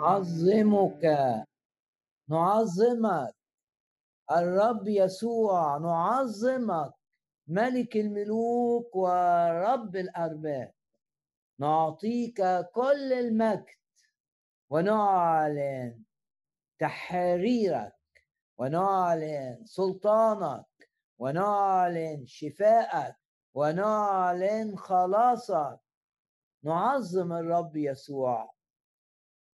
نعظمك. نعظمك. الرب يسوع نعظمك. ملك الملوك ورب الأرباب. نعطيك كل المجد ونعلن تحريرك ونعلن سلطانك ونعلن شفاءك ونعلن خلاصك. نعظم الرب يسوع.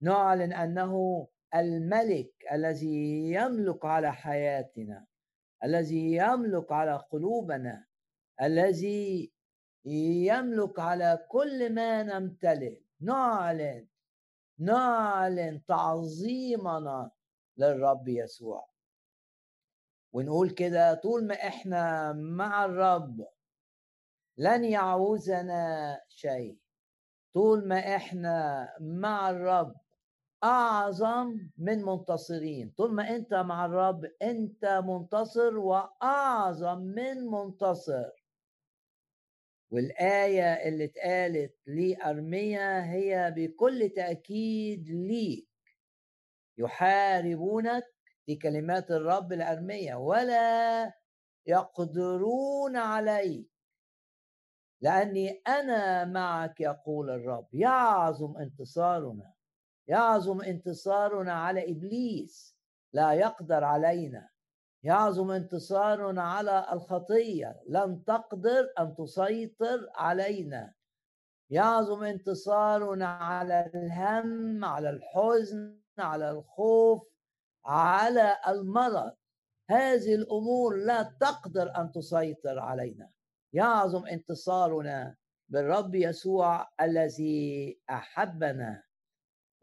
نعلن أنه الملك الذي يملك على حياتنا الذي يملك على قلوبنا الذي يملك على كل ما نمتلك نعلن نعلن تعظيمنا للرب يسوع. ونقول كده طول ما إحنا مع الرب لن يعوزنا شيء. طول ما إحنا مع الرب أعظم من منتصرين. طول ما أنت مع الرب أنت منتصر وأعظم من منتصر. والآية اللي اتقالت لأرميا هي بكل تأكيد ليك. يحاربونك دي كلمات الرب لأرميا ولا يقدرون عليك. لأني أنا معك يقول الرب. يعظم انتصارنا. يعظم انتصارنا على إبليس. لا يقدر علينا. يعظم انتصارنا على الخطية. لن تقدر أن تسيطر علينا. يعظم انتصارنا على الهم على الحزن على الخوف على المرض. هذه الأمور لا تقدر أن تسيطر علينا. يعظم انتصارنا بالرب يسوع الذي أحبنا.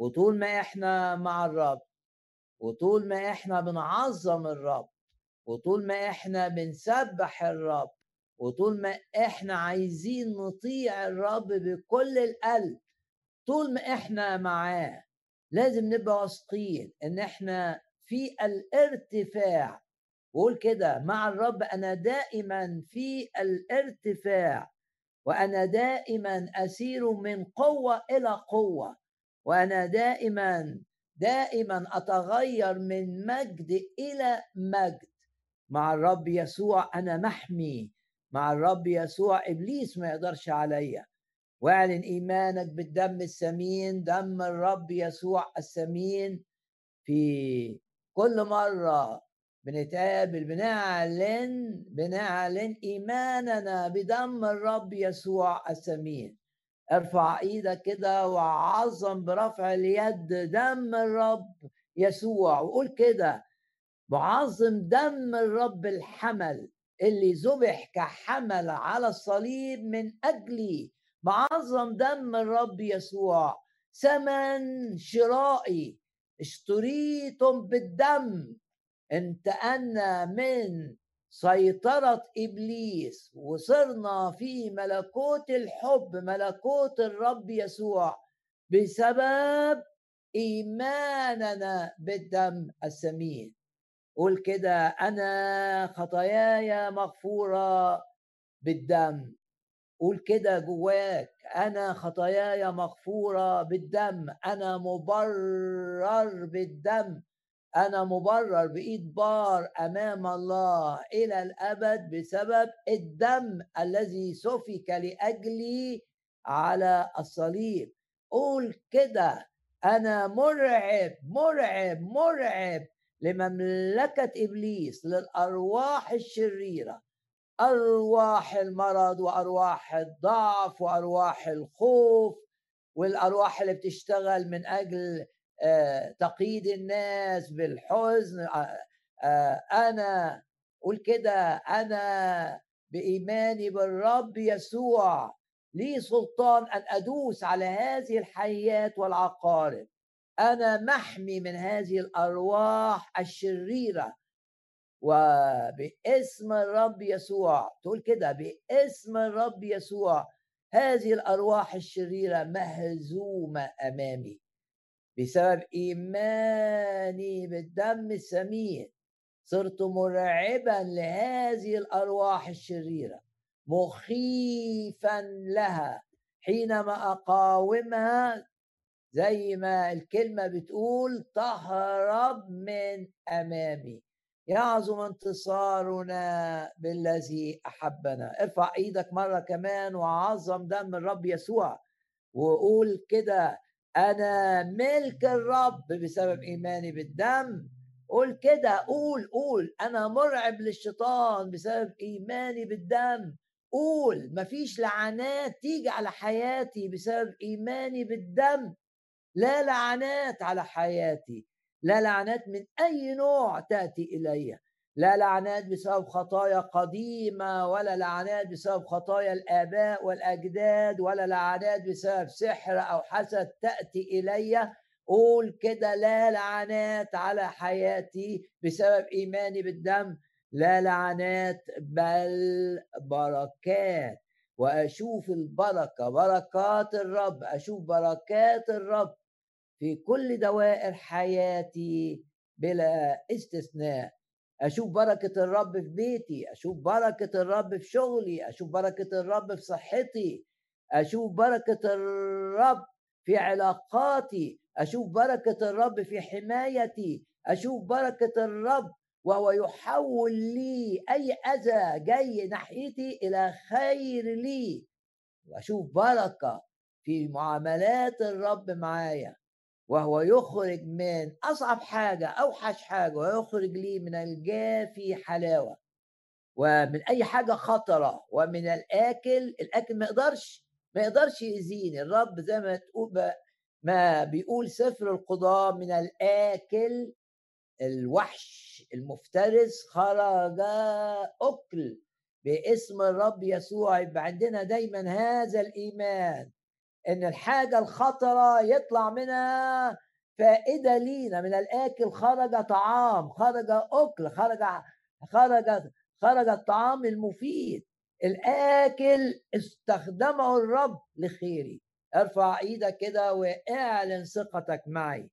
وطول ما إحنا مع الرب وطول ما إحنا بنعظم الرب وطول ما إحنا بنسبح الرب وطول ما إحنا عايزين نطيع الرب بكل القلب طول ما إحنا معاه لازم نبقى واثقين إن إحنا في الارتفاع. وقول كده مع الرب أنا دائما في الارتفاع وأنا دائما أسير من قوة إلى قوة. وأنا دائما دائما أتغير من مجد إلى مجد. مع الرب يسوع أنا محمي. مع الرب يسوع إبليس ما يقدرش عليا. واعلن إيمانك بالدم الثمين دم الرب يسوع الثمين في كل مرة بنتقابل بنعلن بنعلن إيماننا بدم الرب يسوع الثمين ارفع إيدك كده وعظم برفع اليد دم الرب يسوع وقول كده بعظم دم الرب الحمل اللي ذبح كحمل على الصليب من أجلي. بعظم دم الرب يسوع ثمن شرائي اشتريتم بالدم. انتقلنا من سيطرة إبليس وصرنا في ملكوت الحب ملكوت الرب يسوع بسبب إيماننا بالدم الثمين قول كده أنا خطاياي مغفورة بالدم. قول كده جواك أنا خطاياي مغفورة بالدم أنا مبرر بالدم. أنا مبرر بإيد بار أمام الله إلى الأبد بسبب الدم الذي سفك لأجلي على الصليب. قول كده. أنا مرعب مرعب مرعب لمملكة إبليس للأرواح الشريرة. أرواح المرض وأرواح الضعف وأرواح الخوف والأرواح اللي بتشتغل من أجل تقييد الناس بالحزن آه، آه، أنا قول كده أنا بإيماني بالرب يسوع لي سلطان أن أدوس على هذه الحيات والعقارب. أنا محمي من هذه الأرواح الشريرة. وباسم الرب يسوع تقول كده باسم الرب يسوع هذه الأرواح الشريرة مهزومة أمامي. بسبب إيماني بالدم الثمين صرت مرعبا لهذه الأرواح الشريرة مخيفا لها حينما أقاومها زي ما الكلمة بتقول تهرب من أمامي. يعظم انتصارنا بالذي أحبنا. ارفع إيدك مرة كمان وعظم دم الرب يسوع وقول كده أنا ملك الرب بسبب إيماني بالدم. قول كده قول قول. أنا مرعب للشيطان بسبب إيماني بالدم. قول مفيش لعنات تيجي على حياتي بسبب إيماني بالدم. لا لعنات على حياتي لا لعنات من أي نوع تأتي إلي. لا لعنات بسبب خطايا قديمة ولا لعنات بسبب خطايا الآباء والأجداد ولا لعنات بسبب سحر أو حسد تأتي إلي. قول كده لا لعنات على حياتي بسبب إيماني بالدم. لا لعنات بل بركات. وأشوف البركة بركات الرب أشوف بركات الرب في كل دوائر حياتي بلا استثناء. أشوف بركة الرب في بيتي أشوف بركة الرب في شغلي أشوف بركة الرب في صحتي أشوف بركة الرب في علاقاتي أشوف بركة الرب في حمايتي أشوف بركة الرب وهو يحول لي أي أذى جاي ناحيتي إلى خير لي. وأشوف بركة في معاملات الرب معايا. وهو يخرج من أصعب حاجة أوحش حاجة ويخرج لي من الجافي حلاوة. ومن أي حاجة خطرة ومن الأكل الأكل ما يقدرش ما يقدرش يأذيني. الرب زي ما تقول ما بيقول سفر القضاء من الأكل الوحش المفترس خرج أكل باسم الرب يسوع. يبقى عندنا دايما هذا الإيمان. إن الحاجة الخطرة يطلع منها فائدة لينا. من الآكل خرج طعام خرج أكل خرج خرج خرج الطعام المفيد. الآكل استخدمه الرب لخيري. ارفع إيدك كده واعلن ثقتك معي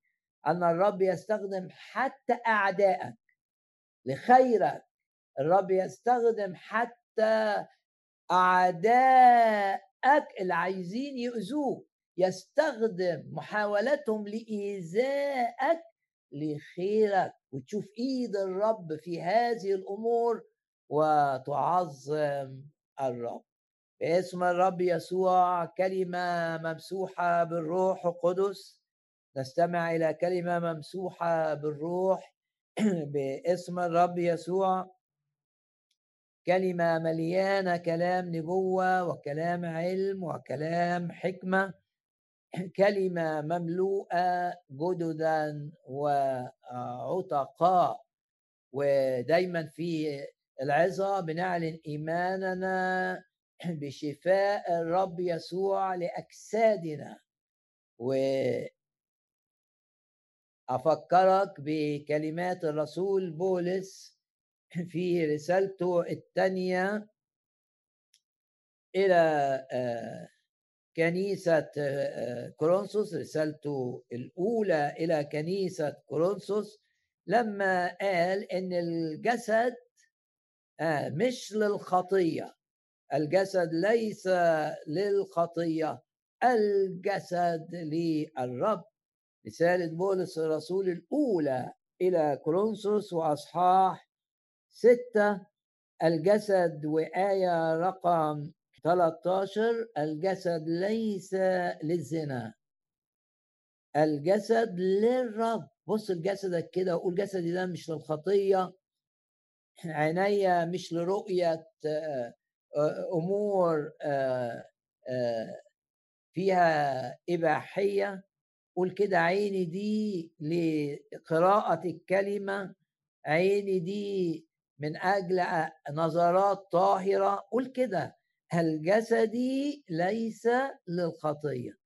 أن الرب يستخدم حتى أعدائك لخيرك. الرب يستخدم حتى أعدائك اللي عايزين يؤذوك. يستخدم محاولتهم لإيذائك لخيرك وتشوف إيد الرب في هذه الأمور وتعظم الرب. باسم الرب يسوع كلمة ممسوحة بالروح القدس. نستمع إلى كلمة ممسوحة بالروح. باسم الرب يسوع. كلمة مليانة كلام نبوة وكلام علم وكلام حكمة. كلمة مملوءة جددا وعتقاء. ودايما في العظة بنعلن إيماننا بشفاء الرب يسوع لأجسادنا. و أفكرك بكلمات الرسول بولس في رسالته الثانية إلى آه، كنيسة آه، كورنثوس رسالته الأولى إلى كنيسة كورنثوس لما قال إن الجسد آه، مش للخطية الجسد ليس للخطية الجسد للرب. رسالة بولس الرسول الأولى إلى كورنثوس وأصحاح ستة الجسد وآية رقم 13 الجسد ليس للزنا. الجسد للرب. بص لجسدك كده وقول جسدي ده مش للخطية. عينيا مش لرؤية آه، آه، أمور آه، فيها إباحية. قول كده عيني دي لقراءة الكلمة عيني دي من أجل نظرات طاهرة. قول كده هل جسدي ليس للخطية؟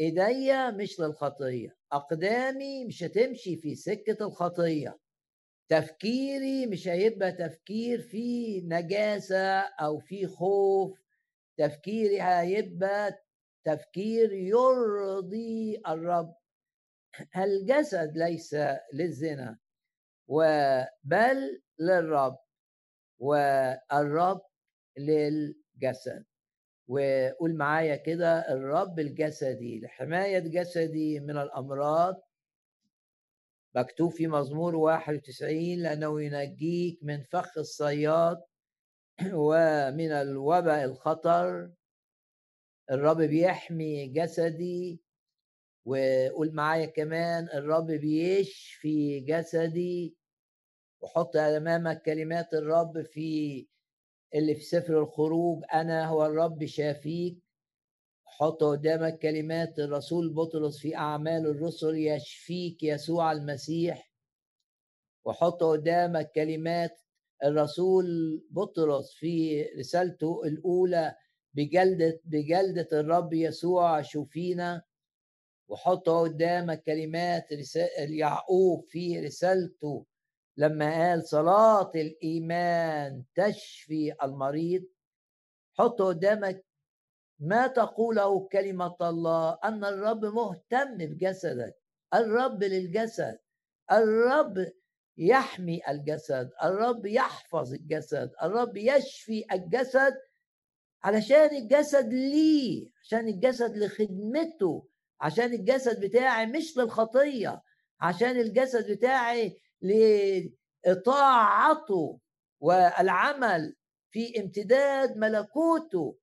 إيديا مش للخطية. أقدامي مش هتمشي في سكة الخطية. تفكيري مش هيبقى تفكير في نجاسة أو في خوف. تفكيري هيبقى تفكير يرضي الرب. الجسد ليس للزنا؟ بل للرب والرب للجسد. وقول معايا كده الرب الجسدي. لحماية جسدي من الأمراض. مكتوب في مزمور 91 لأنه ينجيك من فخ الصياد ومن الوباء الخطر. الرب بيحمي جسدي. وقول معايا كمان الرب بيشفي جسدي. وحط أمامك كلمات الرب في اللي في سفر الخروج أنا هو الرب شافيك. حط قدامك كلمات الرسول بطرس في أعمال الرسل يشفيك يسوع المسيح. وحط قدامك كلمات الرسول بطرس في رسالته الأولى بجلدة بجلدة الرب يسوع شوفينا. وحط قدامك كلمات يعقوب في رسالته لما قال صلاة الإيمان تشفي المريض حط قدامك ما تقوله كلمة الله أن الرب مهتم بجسدك الرب للجسد الرب يحمي الجسد الرب يحفظ الجسد الرب يشفي الجسد علشان الجسد ليه عشان الجسد لخدمته عشان الجسد بتاعي مش للخطية عشان الجسد بتاعي لطاعته والعمل في امتداد ملكوته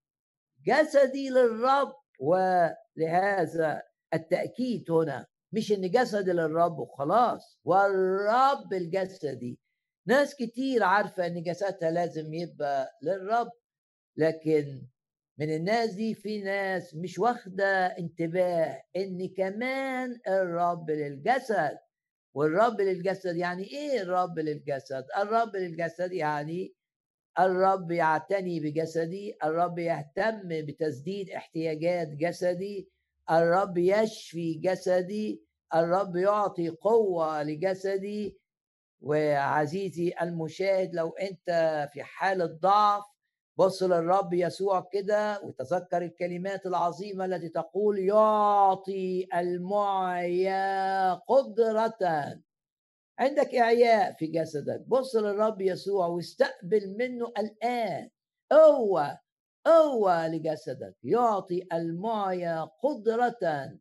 جسدي للرب. ولهذا التأكيد هنا مش إن جسدي للرب وخلاص والرب الجسدي. ناس كتير عارفة إن جسدها لازم يبقى للرب لكن من الناس دي في ناس مش واخدة انتباه إن كمان الرب للجسد. والرب للجسد يعني إيه الرب للجسد؟ الرب للجسد يعني الرب يعتني بجسدي الرب يهتم بتسديد احتياجات جسدي الرب يشفي جسدي الرب يعطي قوة لجسدي. وعزيزي المشاهد لو أنت في حالة ضعف بص للرب يسوع كده وتذكر الكلمات العظيمة التي تقول يعطي المعيا قدرة. عندك إعياء في جسدك. بص للرب يسوع واستقبل منه الآن. قوة قوة لجسدك. يعطي المعيا قدرة.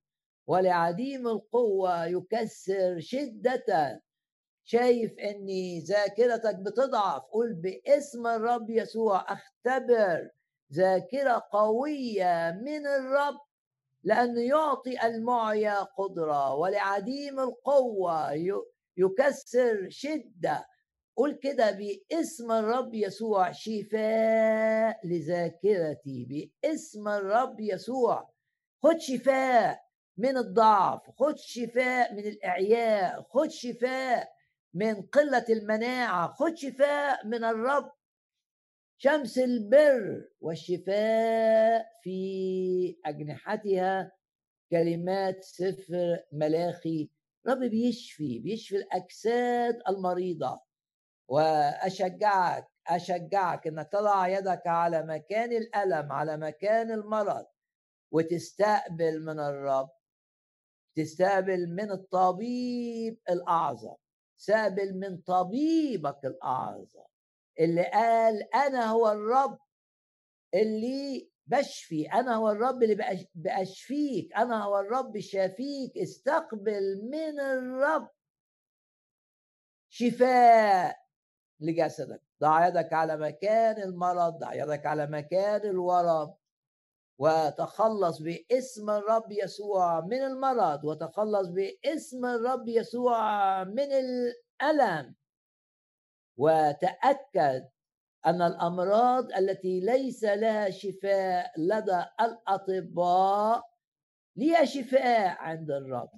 ولعديم القوة يكسر شدة. شايف إن ذاكرتك بتضعف قول باسم الرب يسوع أختبر ذاكرة قوية من الرب لأنه يعطي المعيا قدرة ولعديم القوة يكسر شدة. قول كده باسم الرب يسوع شفاء لذاكرتي. باسم الرب يسوع. خد شفاء من الضعف خد شفاء من الإعياء خد شفاء من قلة المناعة خد شفاء من الرب. شمس البر والشفاء في أجنحتها كلمات سفر ملاخي. رب بيشفي بيشفي الأجساد المريضة. وأشجعك أشجعك أنك تضع يدك على مكان الألم على مكان المرض وتستقبل من الرب تستقبل من الطبيب الأعظم. سابل من طبيبك الأعظم اللي قال أنا هو الرب اللي بشفي أنا هو الرب اللي بأشفيك أنا هو الرب شافيك استقبل من الرب. شفاء لجسدك ضع يدك على مكان المرض ضع يدك على مكان الورم وتخلص باسم الرب يسوع من المرض وتخلص باسم الرب يسوع من الألم. وتأكد أن الأمراض التي ليس لها شفاء لدى الأطباء ليها شفاء عند الرب.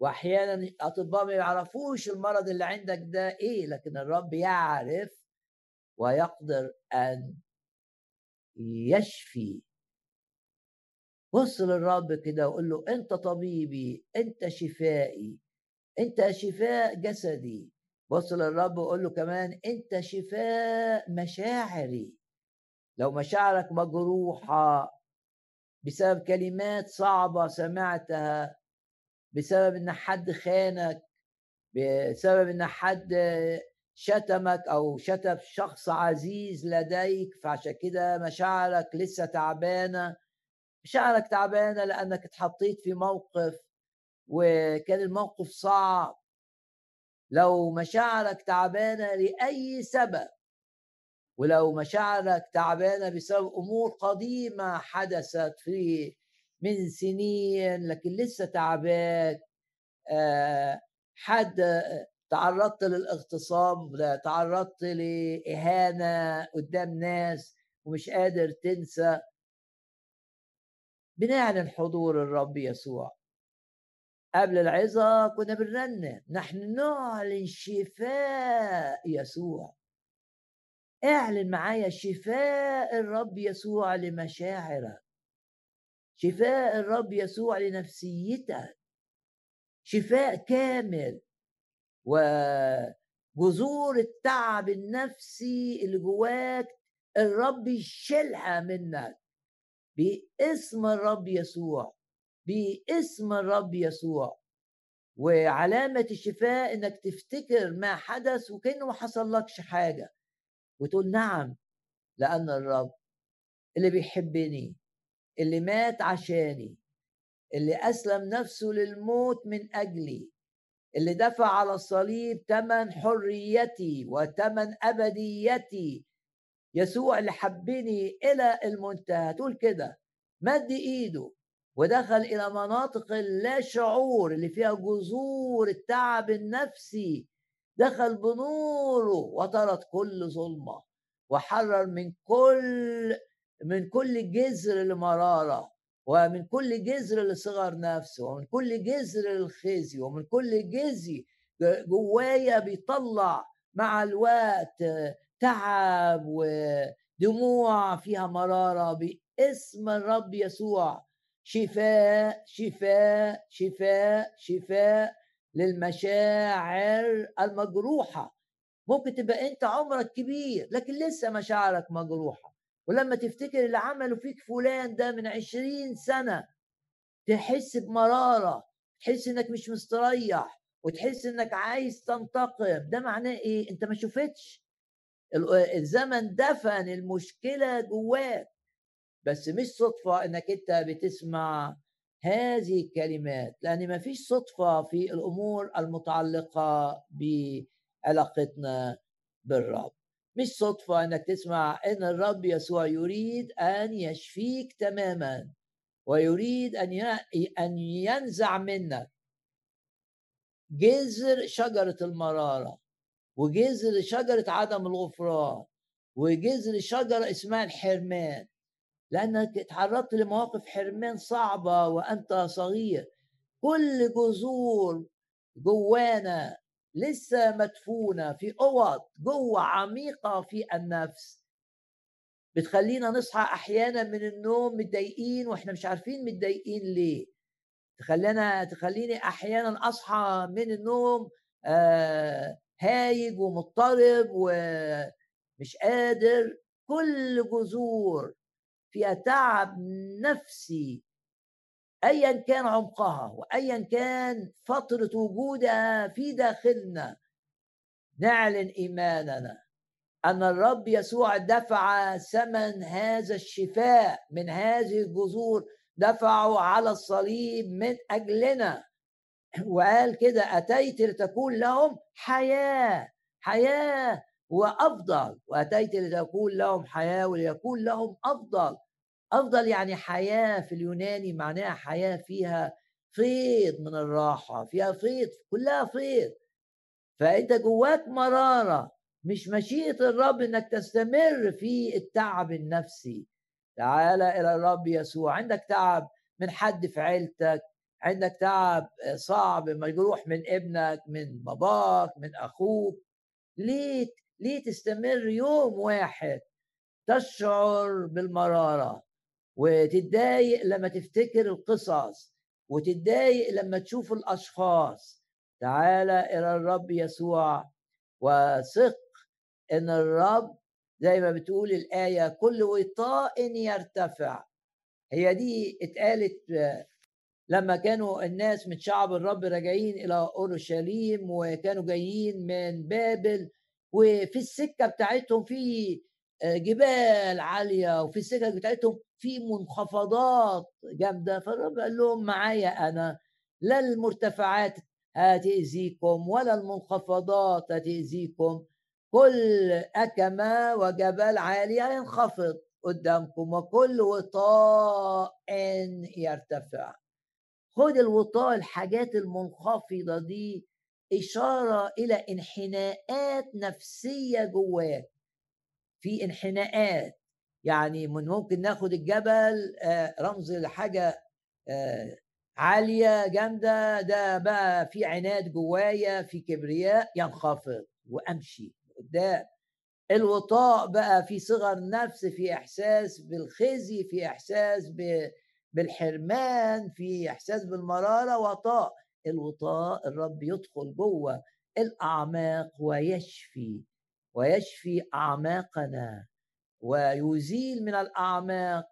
واحيانا الأطباء ما يعرفوش المرض اللي عندك ده إيه لكن الرب يعرف ويقدر أن يشفي بص للرب كده وقول له أنت طبيبي أنت شفائي أنت شفاء جسدي. بص للرب وقول له كمان أنت شفاء مشاعري. لو مشاعرك مجروحة بسبب كلمات صعبة سمعتها بسبب إن حد خانك بسبب إن حد شتمك أو شتم شخص عزيز لديك فعشان كده مشاعرك لسه تعبانة. مشاعرك تعبانة لأنك اتحطيت في موقف وكان الموقف صعب. لو مشاعرك تعبانة لأي سبب ولو مشاعرك تعبانة بسبب أمور قديمة حدثت في من سنين لكن لسه تعبان آه، حد تعرضت للاغتصاب تعرضت لإهانة قدام ناس ومش قادر تنسى بنعلن حضور الرب يسوع. قبل العظة كنا بنرنم نحن نعلن شفاء يسوع. اعلن معايا شفاء الرب يسوع لمشاعرك. شفاء الرب يسوع لنفسيتك. شفاء كامل. وجذور التعب النفسي اللي جواك الرب يشيلها منك. باسم الرب يسوع باسم الرب يسوع. وعلامة الشفاء إنك تفتكر ما حدث وكأنه ما حصلكش حاجة. وتقول نعم لأن الرب اللي بيحبني اللي مات عشاني اللي أسلم نفسه للموت من أجلي اللي دفع على الصليب ثمن حريتي وثمن أبديتي يسوع اللي حبني إلى المنتهى. تقول كده مد إيده ودخل إلى مناطق اللا شعور اللي فيها جذور التعب النفسي. دخل بنوره وطرد كل ظلمة وحرر من كل من كل جذر المرارة ومن كل جذر لصغر نفس ومن كل جذر للخزي ومن كل جزي جوايا بيطلع مع الوقت. تعب ودموع فيها مرارة باسم الرب يسوع. شفاء شفاء شفاء شفاء للمشاعر المجروحة. ممكن تبقى أنت عمرك كبير لكن لسه مشاعرك مجروحة. ولما تفتكر اللي عمله فيك فلان ده من عشرين سنة تحس بمرارة تحس إنك مش مستريح وتحس إنك عايز تنتقم. ده معناه إيه؟ أنت ما شفتش. الزمن دفن المشكلة جواك. بس مش صدفة إنك أنت بتسمع هذه الكلمات لأن ما فيش صدفة في الأمور المتعلقة بعلاقتنا بالرب. مش صدفة إنك تسمع إن الرب يسوع يريد أن يشفيك تماما ويريد أن أن ينزع منك جذر شجرة المرارة. وجذر شجرة عدم الغفران وجذر شجرة اسمها الحرمان. لأنك تعرضت لمواقف حرمان صعبة وأنت صغير. كل جذور جوانا لسه مدفونة في أوض جوة عميقة في النفس. بتخلينا نصحى أحيانا من النوم متضايقين وإحنا مش عارفين متضايقين ليه. تخلينا تخليني أحيانا أصحى من النوم آه هايج ومضطرب ومش قادر كل جذور فيها تعب نفسي ايا كان عمقها وايا كان فترة وجودها في داخلنا نعلن إيماننا أن الرب يسوع دفع ثمن هذا الشفاء من هذه الجذور دفعه على الصليب من أجلنا. وقال كده أتيت لتكون لهم حياة حياة وأفضل. وأتيت لتكون لهم حياة وليكون لهم أفضل. أفضل يعني حياة في اليوناني معناها حياة فيها فيض من الراحة فيها فيض كلها فيض. فأنت جواك مرارة مش مشيئة الرب إنك تستمر في التعب النفسي. تعال إلى الرب يسوع. عندك تعب من حد في عيلتك عندك تعب صعب مجروح من ابنك من باباك من أخوك. ليه ليه تستمر يوم واحد تشعر بالمرارة وتتضايق لما تفتكر القصص وتتضايق لما تشوف الأشخاص؟ تعال إلى الرب يسوع وثق إن الرب زي ما بتقول الآية كل وطاء يرتفع. هي دي اتقالت لما كانوا الناس من شعب الرب راجعين إلى أورشليم وكانوا جايين من بابل وفي السكة بتاعتهم في آه، جبال عالية وفي السكك بتاعتهم في منخفضات جامدة. فالرب قال لهم معايا أنا لا المرتفعات هتأذيكم ولا المنخفضات هتأذيكم. كل أكمة وجبل عالي هينخفض قدامكم وكل وطاء يرتفع. خد الوطاء الحاجات المنخفضة دي إشارة إلى انحناءات نفسية جواك. في انحناءات يعني من ممكن ناخد الجبل آه، رمز لحاجة آه، عالية جامدة ده بقى في عناد جوايا في كبرياء ينخفض وأمشي قدام. الوطاء بقى في صغر نفس في إحساس بالخزي في إحساس بالحرمان في إحساس بالمرارة وطاء. الوطاء الرب يدخل جوه الأعماق ويشفي ويشفي أعماقنا ويزيل من الأعماق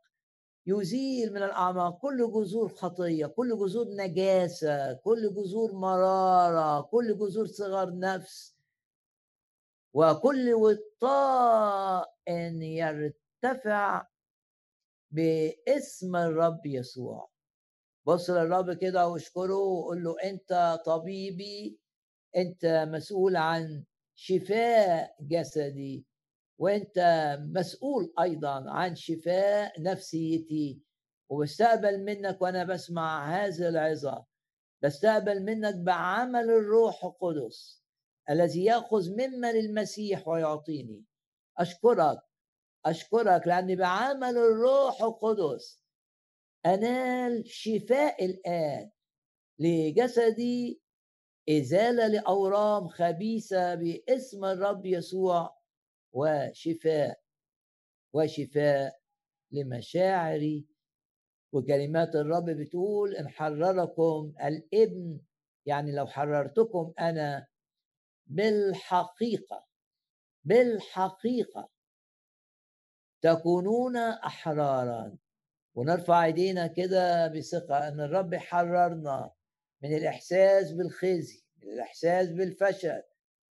يزيل من الأعماق. كل جذور خطية كل جذور نجاسة كل جذور مرارة كل جذور صغر نفس. وكل وطاء يرتفع باسم الرب يسوع. بص للرب كده واشكره وقول له أنت طبيبي أنت مسؤول عن شفاء جسدي وأنت مسؤول أيضا عن شفاء نفسيتي. وبستقبل منك وأنا بسمع هذه العظة. بستقبل منك بعمل الروح القدس الذي يأخذ مما للمسيح ويعطيني. أشكرك أشكرك لاني بعمل الروح القدس أنال شفاء الآن لجسدي إزالة لأورام خبيثة باسم الرب يسوع وشفاء وشفاء لمشاعري. وكلمات الرب بتقول إن حرركم الإبن يعني لو حررتكم أنا بالحقيقة بالحقيقة تكونون أحرارا. ونرفع إيدينا كده بثقة أن الرب حررنا من الإحساس بالخزي من الإحساس بالفشل.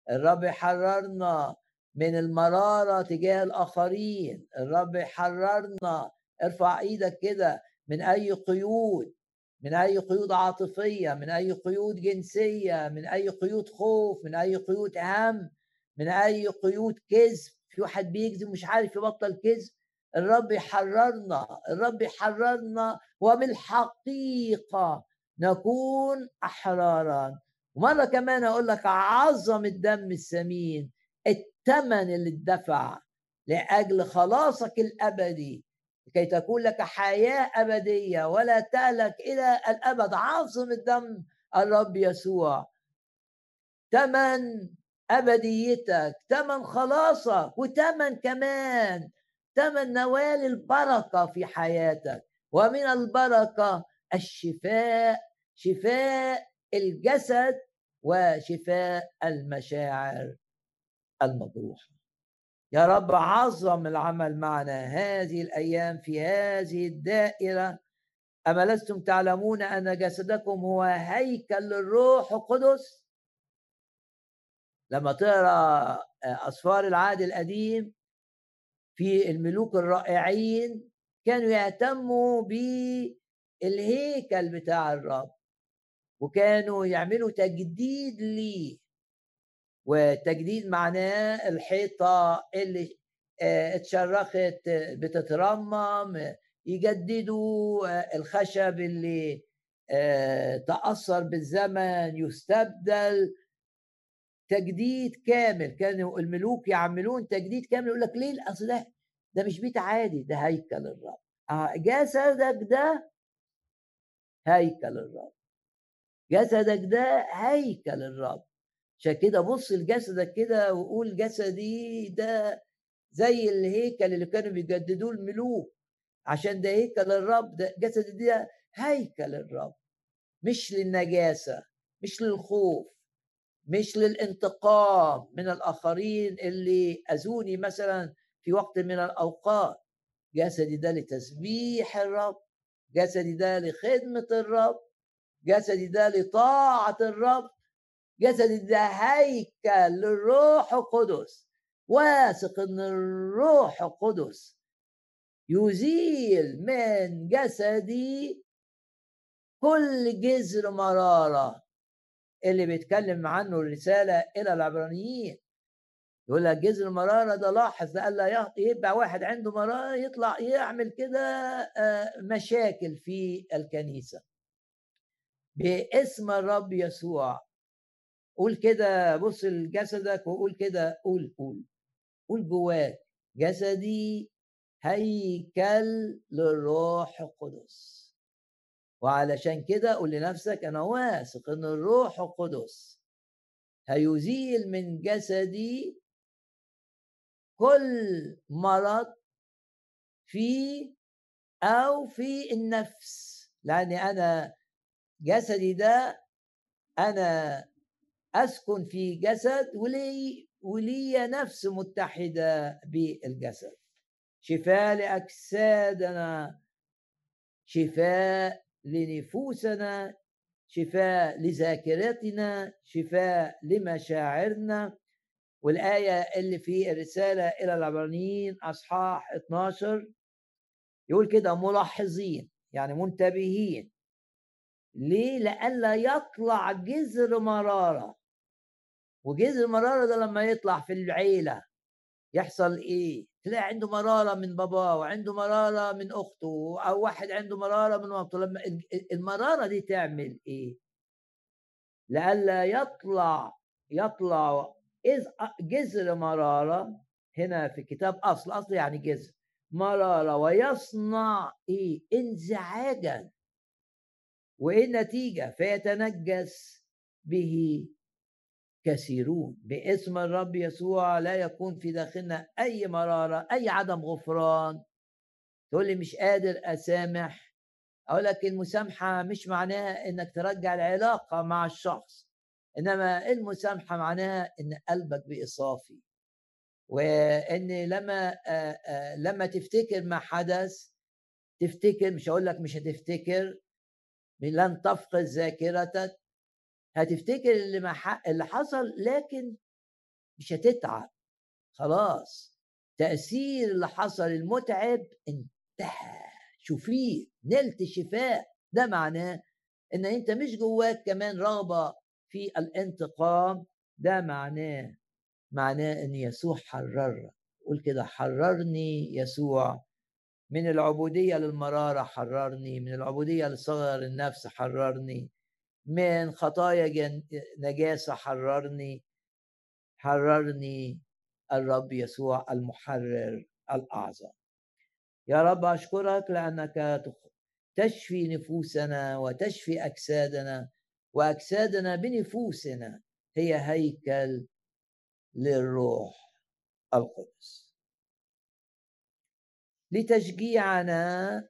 الرب حررنا من المرارة تجاه الآخرين. الرب يحررنا ارفع إيدك كده من أي قيود من أي قيود عاطفية من أي قيود جنسية من أي قيود خوف من أي قيود هم من أي قيود كذب. في واحد بيكذب مش عارف يبطل كذب. الرب يحررنا الرب يحررنا وبالحقيقة نكون أحرارا. ومرة كمان أقول لك عظم الدم الثمين الثمن اللي اتدفع لأجل خلاصك الأبدي. لكي تكون لك حياة أبدية ولا تهلك إلى الأبد. عاصم الدم الرب يسوع. ثمن أبديتك ثمن خلاصك وثمن كمان ثمن نوال البركة في حياتك. ومن البركة الشفاء شفاء الجسد وشفاء المشاعر المجروحة يا رب عظم العمل معنا هذه الأيام في هذه الدائرة. أما لستم تعلمون أن جسدكم هو هيكل للروح القدس؟ لما تقرأ أسفار العهد القديم في الملوك الرائعين كانوا يهتموا بالهيكل بتاع الرب وكانوا يعملوا تجديد ليه. وتجديد معناه الحيطة اللي آه، اتشرخت بتترمم يجددوا آه، الخشب اللي آه، تأثر بالزمن يستبدل تجديد كامل. كانوا الملوك يعملون تجديد كامل يقول لك ليه اصل ده؟ ده مش بيت عادي ده هيكل الرب. جسدك ده هيكل الرب. جسدك ده هيكل الرب. عشان كده بص لجسدك كده وقول جسدي ده زي الهيكل اللي كانوا بيجددوه الملوك. عشان ده هيكل الرب ده جسدي ده هيكل الرب. مش للنجاسة مش للخوف. مش للانتقام من الآخرين اللي أذوني مثلا في وقت من الأوقات. جسدي ده لتسبيح الرب جسدي ده لخدمة الرب جسدي ده لطاعة الرب جسدي ده هيكل للروح القدس. واثق إن الروح القدس يزيل من جسدي كل جذر مرارة اللي بيتكلم عنه الرسالة إلى العبرانيين. يقول لك جذر المرارة ده لاحظ لألا يبقى واحد عنده مرارة يطلع يعمل كده آه، مشاكل في الكنيسة. باسم الرب يسوع. قول كده بص لجسدك وقول كده قول قول قول جواك جسدي هيكل للروح القدس. وعلشان كده قول لنفسك أنا واثق إن الروح القدس هيزيل من جسدي كل مرض في أو في النفس. لاني أنا جسدي ده أنا أسكن في جسد ولي ولي نفس متحدة بالجسد. شفاء لأجسادنا. شفاء لنفوسنا شفاء لذاكرتنا شفاء لمشاعرنا والآية اللي في الرسالة إلى العبرانيين أصحاح 12 يقول كده ملاحظين يعني منتبهين ليه؟ لئلا يطلع جذر مرارة وجذر المرارة ده لما يطلع في العيلة يحصل إيه؟ تلاقي عنده مرارة من باباه وعنده مرارة من أخته أو واحد عنده مرارة من مامته لما المرارة دي تعمل إيه؟ لئلا يطلع يطلع إذ جذر مرارة هنا في كتاب أصل أصل يعني جذر مرارة ويصنع إيه؟ انزعاجا وإيه النتيجة؟ فيتنجس به كثيرون باسم الرب يسوع لا يكون في داخلنا أي مرارة أي عدم غفران. تقول لي مش قادر أسامح؟ أقول لك المسامحة مش معناها إنك ترجع العلاقة مع الشخص إنما المسامحة معناها إن قلبك بقي صافي وإن لما لما تفتكر ما حدث تفتكر مش هقول لك مش هتفتكر لن تفقد ذاكرتك هتفتكر اللي ما اللي حصل لكن مش هتتعب. خلاص. تأثير اللي حصل المتعب انتهى. شوفيه نلت شفاء. ده معناه إن أنت مش جواك كمان رغبة في الانتقام. ده معناه معناه إن يسوع حرر. قول كده حررني يسوع. من العبودية للمرارة حررني. من العبودية لصغر النفس حررني. من خطايا نجاسة حررني حررني الرب يسوع المحرر الأعظم. يا رب أشكرك لأنك تشفي نفوسنا وتشفي أجسادنا وأجسادنا بنفوسنا هي هيكل للروح القدس. لتشجيعنا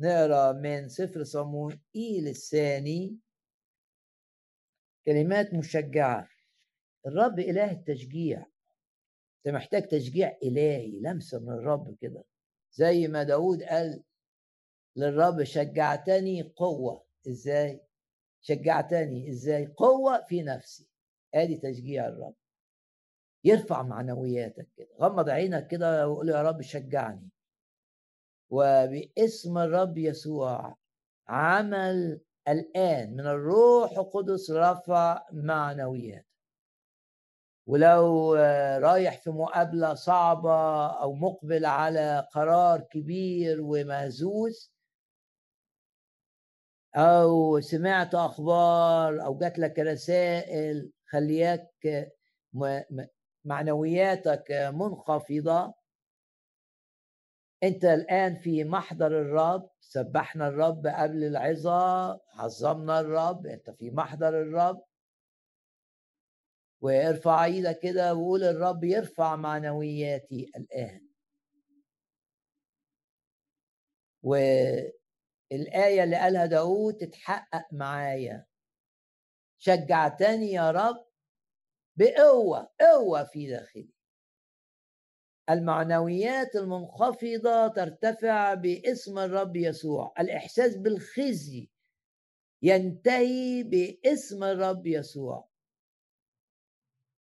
نقرأ من سفر صموئيل الثاني كلمات مشجعة. الرب إله التشجيع. أنت محتاج تشجيع إلهي لمسة من الرب كده. زي ما داود قال للرب شجعتني قوة. إزاي؟ شجعتني. إزاي؟ قوة في نفسي. آدي تشجيع الرب. يرفع معنوياتك كده. غمض عينك كده وقول يا رب شجعني. وباسم الرب يسوع. عمل الآن من الروح القدس رفع معنويات ولو رايح في مقابلة صعبة أو مقبل على قرار كبير ومهزوز أو سمعت أخبار أو جات لك رسائل خلياك معنوياتك منخفضة انت الآن في محضر الرب سبحنا الرب قبل العظة عظمنا الرب انت في محضر الرب. وارفع إيدك كده وقول الرب يرفع معنوياتي الآن. والآية اللي قالها داود تتحقق معايا. شجعتني يا رب بقوة قوة في داخلي. المعنويات المنخفضة ترتفع باسم الرب يسوع. الإحساس بالخزي ينتهي باسم الرب يسوع.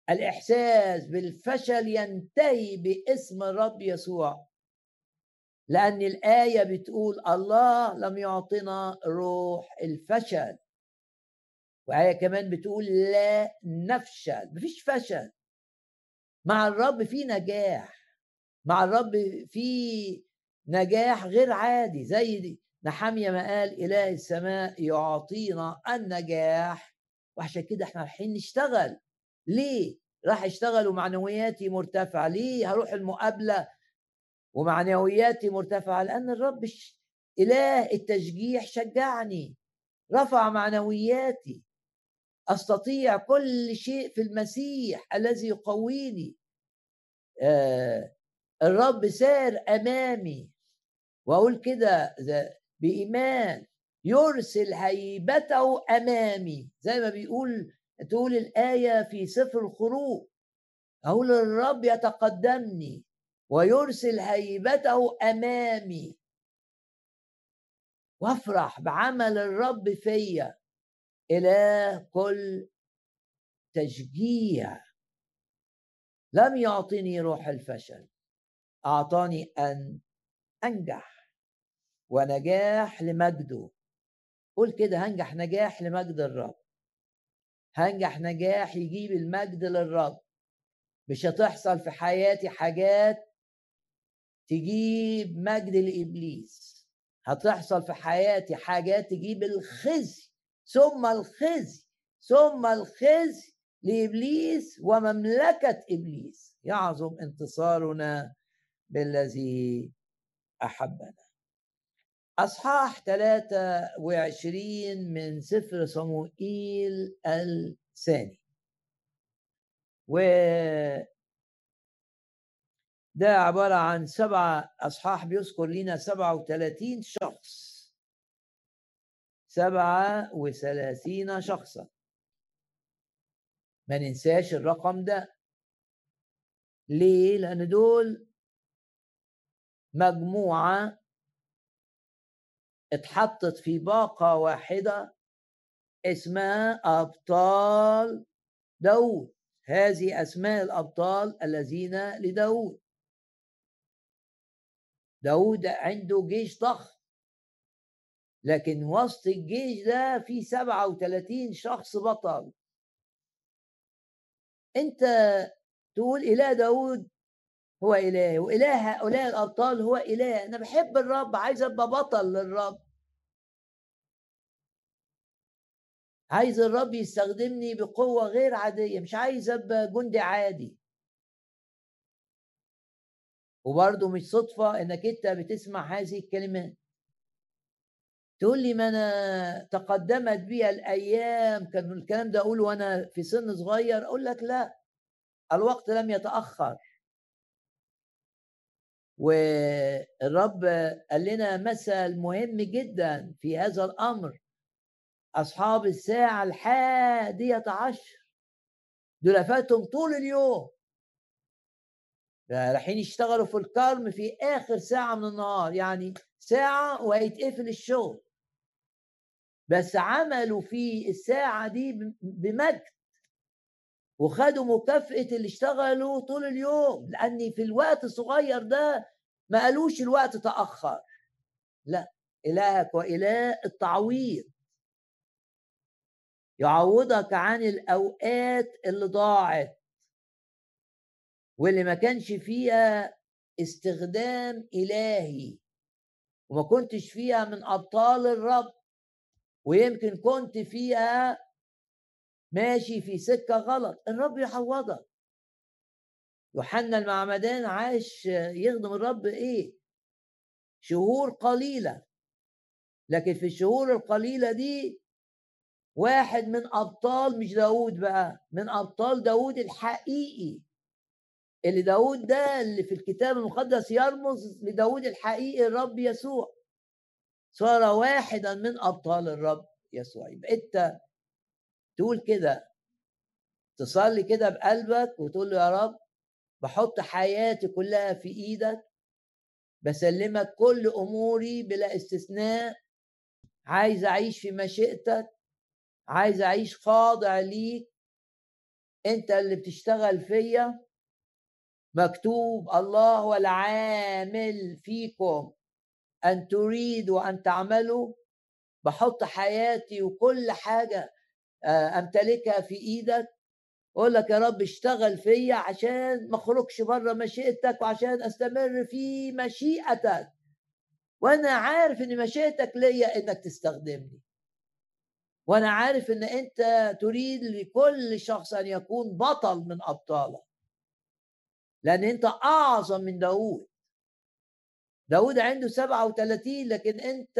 الإحساس بالفشل ينتهي باسم الرب يسوع. لأن الآية بتقول الله لم يعطنا روح الفشل. وآية كمان بتقول لا نفشل مفيش فشل. مع الرب في نجاح. مع الرب في نجاح غير عادي زي دي. نحمية ما قال إله السماء يعطينا النجاح. وعشان كده إحنا رايحين نشتغل. ليه؟ راح اشتغل ومعنوياتي مرتفعة. ليه؟ هروح المقابلة ومعنوياتي مرتفعة؟ لأن الرب إله التشجيع شجعني. رفع معنوياتي. أستطيع كل شيء في المسيح الذي يقويني. آه الرب سار أمامي. وأقول كده بإيمان يرسل هيبته أمامي. زي ما بيقول تقول الآية في سفر الخروج. أقول الرب يتقدمني ويرسل هيبته أمامي. وأفرح بعمل الرب فيا. إله كل تشجيع. لم يعطني روح الفشل. أعطاني أن أنجح ونجاح لمجده. قول كده هنجح نجاح لمجد الرب. هنجح نجاح يجيب المجد للرب. مش هتحصل في حياتي حاجات تجيب مجد لإبليس. هتحصل في حياتي حاجات تجيب الخزي ثم الخزي ثم الخزي لإبليس ومملكة إبليس. يعظم انتصارنا بالذي أحبنا. أصحاح 23 من سفر صموئيل الثاني. و ده عبارة عن سبعة أصحاح بيذكر لنا سبعة وثلاثين شخص. سبعة وثلاثين شخصا. ما ننساش الرقم ده. ليه؟ لأن دول مجموعة اتحطت في باقة واحدة اسمها أبطال داود هذه أسماء الأبطال الذين لداود داود عنده جيش ضخم لكن وسط الجيش ده في 37 شخص بطل. أنت تقول إله داود هو إله وإله هؤلاء الأبطال هو إله. أنا بحب الرب عايز أبقى بطل للرب. عايز الرب يستخدمني بقوة غير عادية مش عايز أبقى جندي عادي. وبرضه مش صدفة إنك أنت بتسمع هذه الكلمات. تقول لي ما أنا تقدمت بي الأيام كان الكلام ده أقوله وأنا في سن صغير أقول لك لا الوقت لم يتأخر. والرب قال لنا مثل مهم جدا في هذا الأمر. أصحاب الساعة الحادية عشر. دول فاتهم طول اليوم. رايحين يشتغلوا في الكرم في آخر ساعة من النهار يعني ساعة وهيتقفل الشغل. بس عملوا في الساعة دي بمجد. وخدوا مكافأة اللي اشتغلوا طول اليوم لأن في الوقت الصغير ده ما قالوش الوقت تأخر. لا إلهك وإله التعويض. يعوضك عن الأوقات اللي ضاعت واللي ما كانش فيها استخدام إلهي وما كنتش فيها من أبطال الرب ويمكن كنت فيها ماشي في سكة غلط الرب يعوضك. يوحنا المعمدان عاش يخدم الرب إيه؟ شهور قليلة. لكن في الشهور القليلة دي واحد من أبطال مش داود بقى من أبطال داود الحقيقي. اللي داود ده اللي في الكتاب المقدس يرمز لداود الحقيقي الرب يسوع. صار واحدا من أبطال الرب يسوع. يبقى أنت تقول كده تصلي كده بقلبك وتقول له يا رب بحط حياتي كلها في إيدك بسلمك كل أموري بلا استثناء عايز أعيش في مشيئتك عايز أعيش خاضع ليك أنت اللي بتشتغل فيا مكتوب الله هو العامل فيكم أن تريدوا أن تعملوا بحط حياتي وكل حاجة أمتلكها في إيدك. أقول لك يا رب اشتغل فيا عشان ما أخرجش بره مشيئتك وعشان أستمر في مشيئتك. وأنا عارف إن مشيئتك ليا إنك تستخدمني. وأنا عارف إن أنت تريد لكل شخص أن يكون بطل من أبطالك. لأن أنت أعظم من داود داود عنده 37 لكن أنت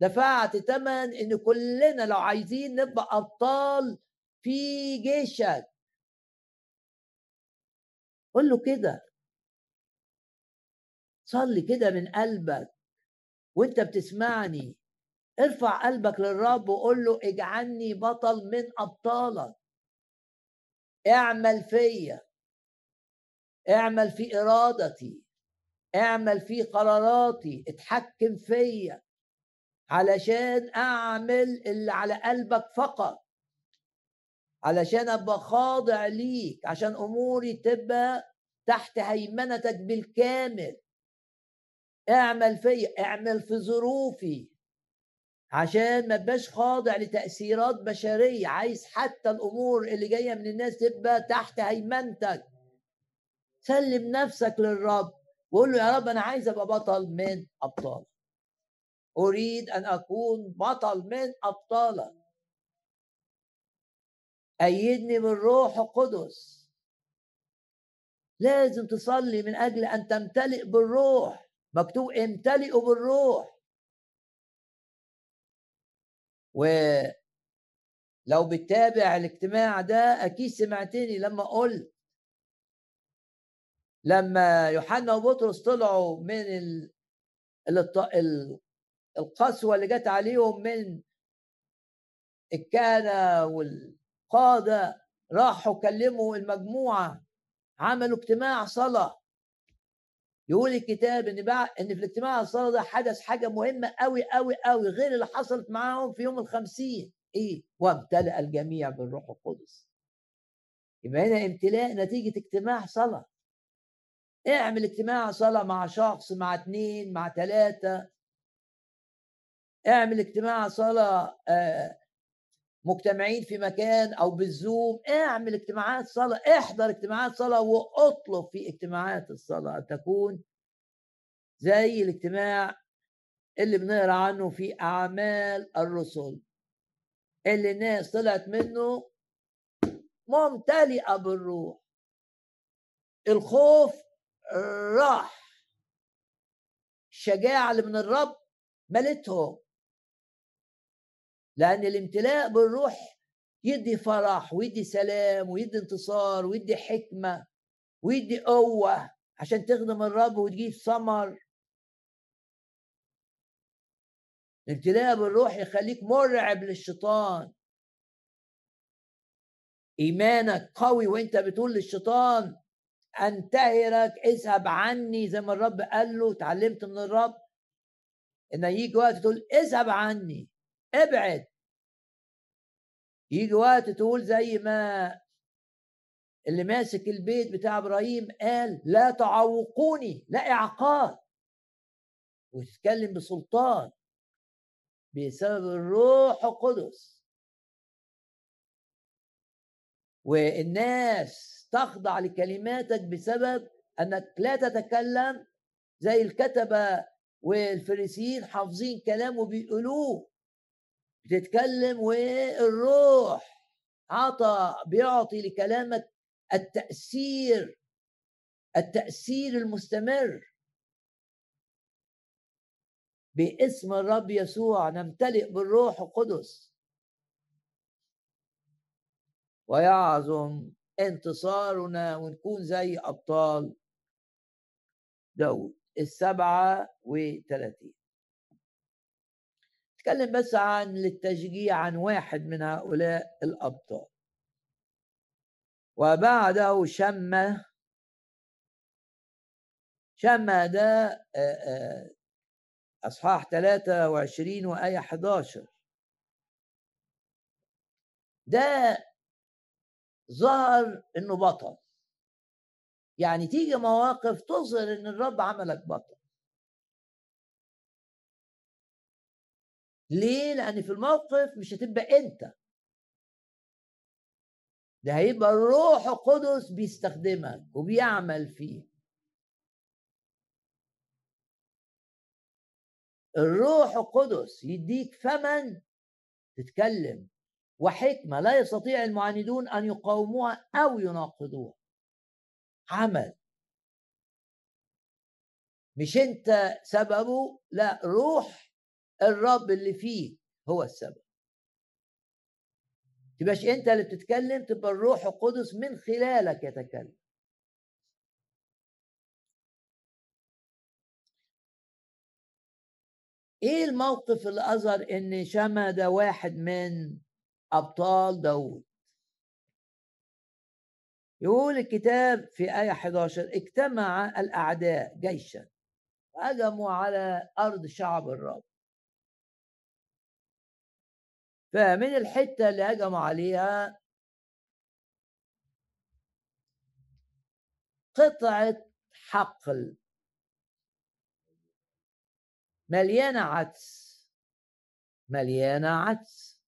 دفعت ثمن إن كلنا لو عايزين نبقى أبطال في جيشك. قول له كده. صلي كده من قلبك وأنت بتسمعني. ارفع قلبك للرب وقول له اجعلني بطل من أبطالك. اعمل فيا. اعمل في إرادتي. اعمل في قراراتي. اتحكم فيا. علشان أعمل اللي على قلبك فقط. علشان أبقى خاضع ليك عشان أموري تبقى تحت هيمنتك بالكامل. اعمل فيا اعمل في ظروفي. عشان ما تبقاش خاضع لتأثيرات بشرية. عايز حتى الأمور اللي جاية من الناس تبقى تحت هيمنتك. سلم نفسك للرب. وقول له يا رب أنا عايز أبقى بطل من أبطالك. أريد أن أكون بطل من أبطالك أيدني بالروح القدس. لازم تصلي من أجل أن تمتلئ بالروح. مكتوب امتلئوا بالروح. ولو بتتابع الاجتماع ده أكيد سمعتني لما قلت لما يوحنا وبطرس طلعوا من ال... القسوة اللي جت عليهم من الكهنة والقادة راحوا كلموا المجموعة عملوا اجتماع صلاة. يقول الكتاب إن إن في الاجتماع الصلاة ده حدث حاجة مهمة قوي قوي قوي غير اللي حصلت معاهم في يوم الخمسين إيه؟ وامتلأ الجميع بالروح القدس. يبقى هنا امتلاء نتيجة اجتماع صلاة. اعمل اجتماع صلاة مع شخص مع اثنين مع ثلاثة اعمل اجتماع صلاة آه مجتمعين في مكان أو بالزوم اعمل اجتماعات صلاة احضر اجتماعات صلاة واطلب في اجتماعات الصلاة. ان تكون زي الاجتماع اللي بنقرأ عنه في أعمال الرسل. اللي الناس طلعت منه ممتلئة بالروح. الخوف راح. الشجاعة اللي من الرب ملتهم. لأن الامتلاء بالروح يدي فرح ويدي سلام ويدي انتصار ويدي حكمة ويدي قوة عشان تخدم الرب وتجيب ثمر. الامتلاء بالروح يخليك مرعب للشيطان. إيمانك قوي وإنت بتقول للشيطان أنتهرك اذهب عني. زي ما الرب قال له اتعلمت من الرب. ان يجي وقت تقول اذهب عني. ابعد. يجي وقت تقول زي ما اللي ماسك البيت بتاع إبراهيم قال لا تعوقوني لا اعاقات وتتكلم بسلطان بسبب الروح القدس. والناس تخضع لكلماتك بسبب أنك لا تتكلم زي الكتبة والفريسيين حافظين كلام وبيقولوه. بتتكلم والروح. عطى بيعطي لكلامك التأثير التأثير المستمر. باسم الرب يسوع نمتلئ بالروح القدس. ويعظم انتصارنا ونكون زي أبطال داود. السبعة وثلاثين. نتكلم بس عن للتشجيع عن واحد من هؤلاء الأبطال. وبعده شمة شمة ده أصحاح 23 وآية 11 ده ظهر إنه بطل. يعني تيجي مواقف تظهر إن الرب عملك بطل. ليه؟ لأن في الموقف مش هتبقى أنت. ده هيبقى الروح القدس بيستخدمك وبيعمل فيك. الروح القدس يديك فمن تتكلم وحكمة لا يستطيع المعاندون أن يقاوموها أو يناقضوها. عمل. مش أنت سببه لا روح الرب اللي فيك هو السبب. تبقاش أنت اللي بتتكلم تبقى الروح القدس من خلالك يتكلم. إيه الموقف اللي أظهر إن شما ده واحد من أبطال داود يقول الكتاب في آية 11 اجتمع الأعداء جيشا هجموا على أرض شعب الرب. فمن الحتة اللي هجموا عليها قطعة حقل. مليانة عدس. مليانة عدس.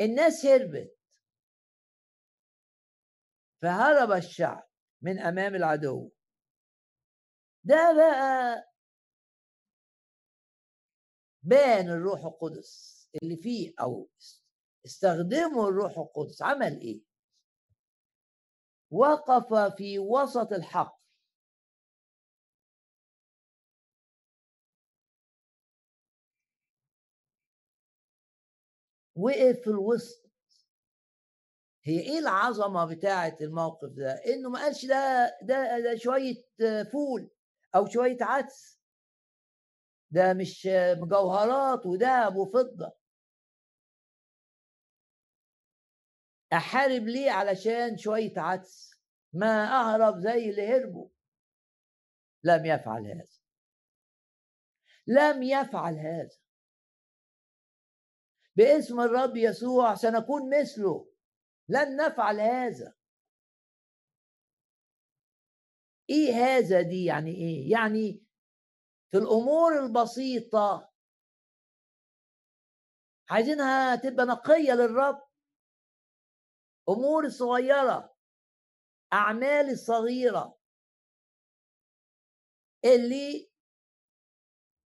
الناس هربت. فهرب الشعب من أمام العدو. ده بقى بان الروح القدس اللي فيه أو استخدموا الروح القدس عمل إيه؟ وقف في وسط الحق. وقف في الوسط. هي إيه العظمة بتاعه الموقف ده؟ إنه ما قالش ده ده ده شوية فول أو شوية عدس. ده مش مجوهرات وذهب وفضه أحارب ليه علشان شوية عدس؟ ما أهرب زي اللي هربوا. لم يفعل هذا. لم يفعل هذا. باسم الرب يسوع سنكون مثله. لن نفعل هذا. إيه هذا دي؟ يعني إيه؟ يعني في الأمور البسيطة. عايزينها تبقى نقية للرب. أمور الصغيره أعمال الصغيره اللي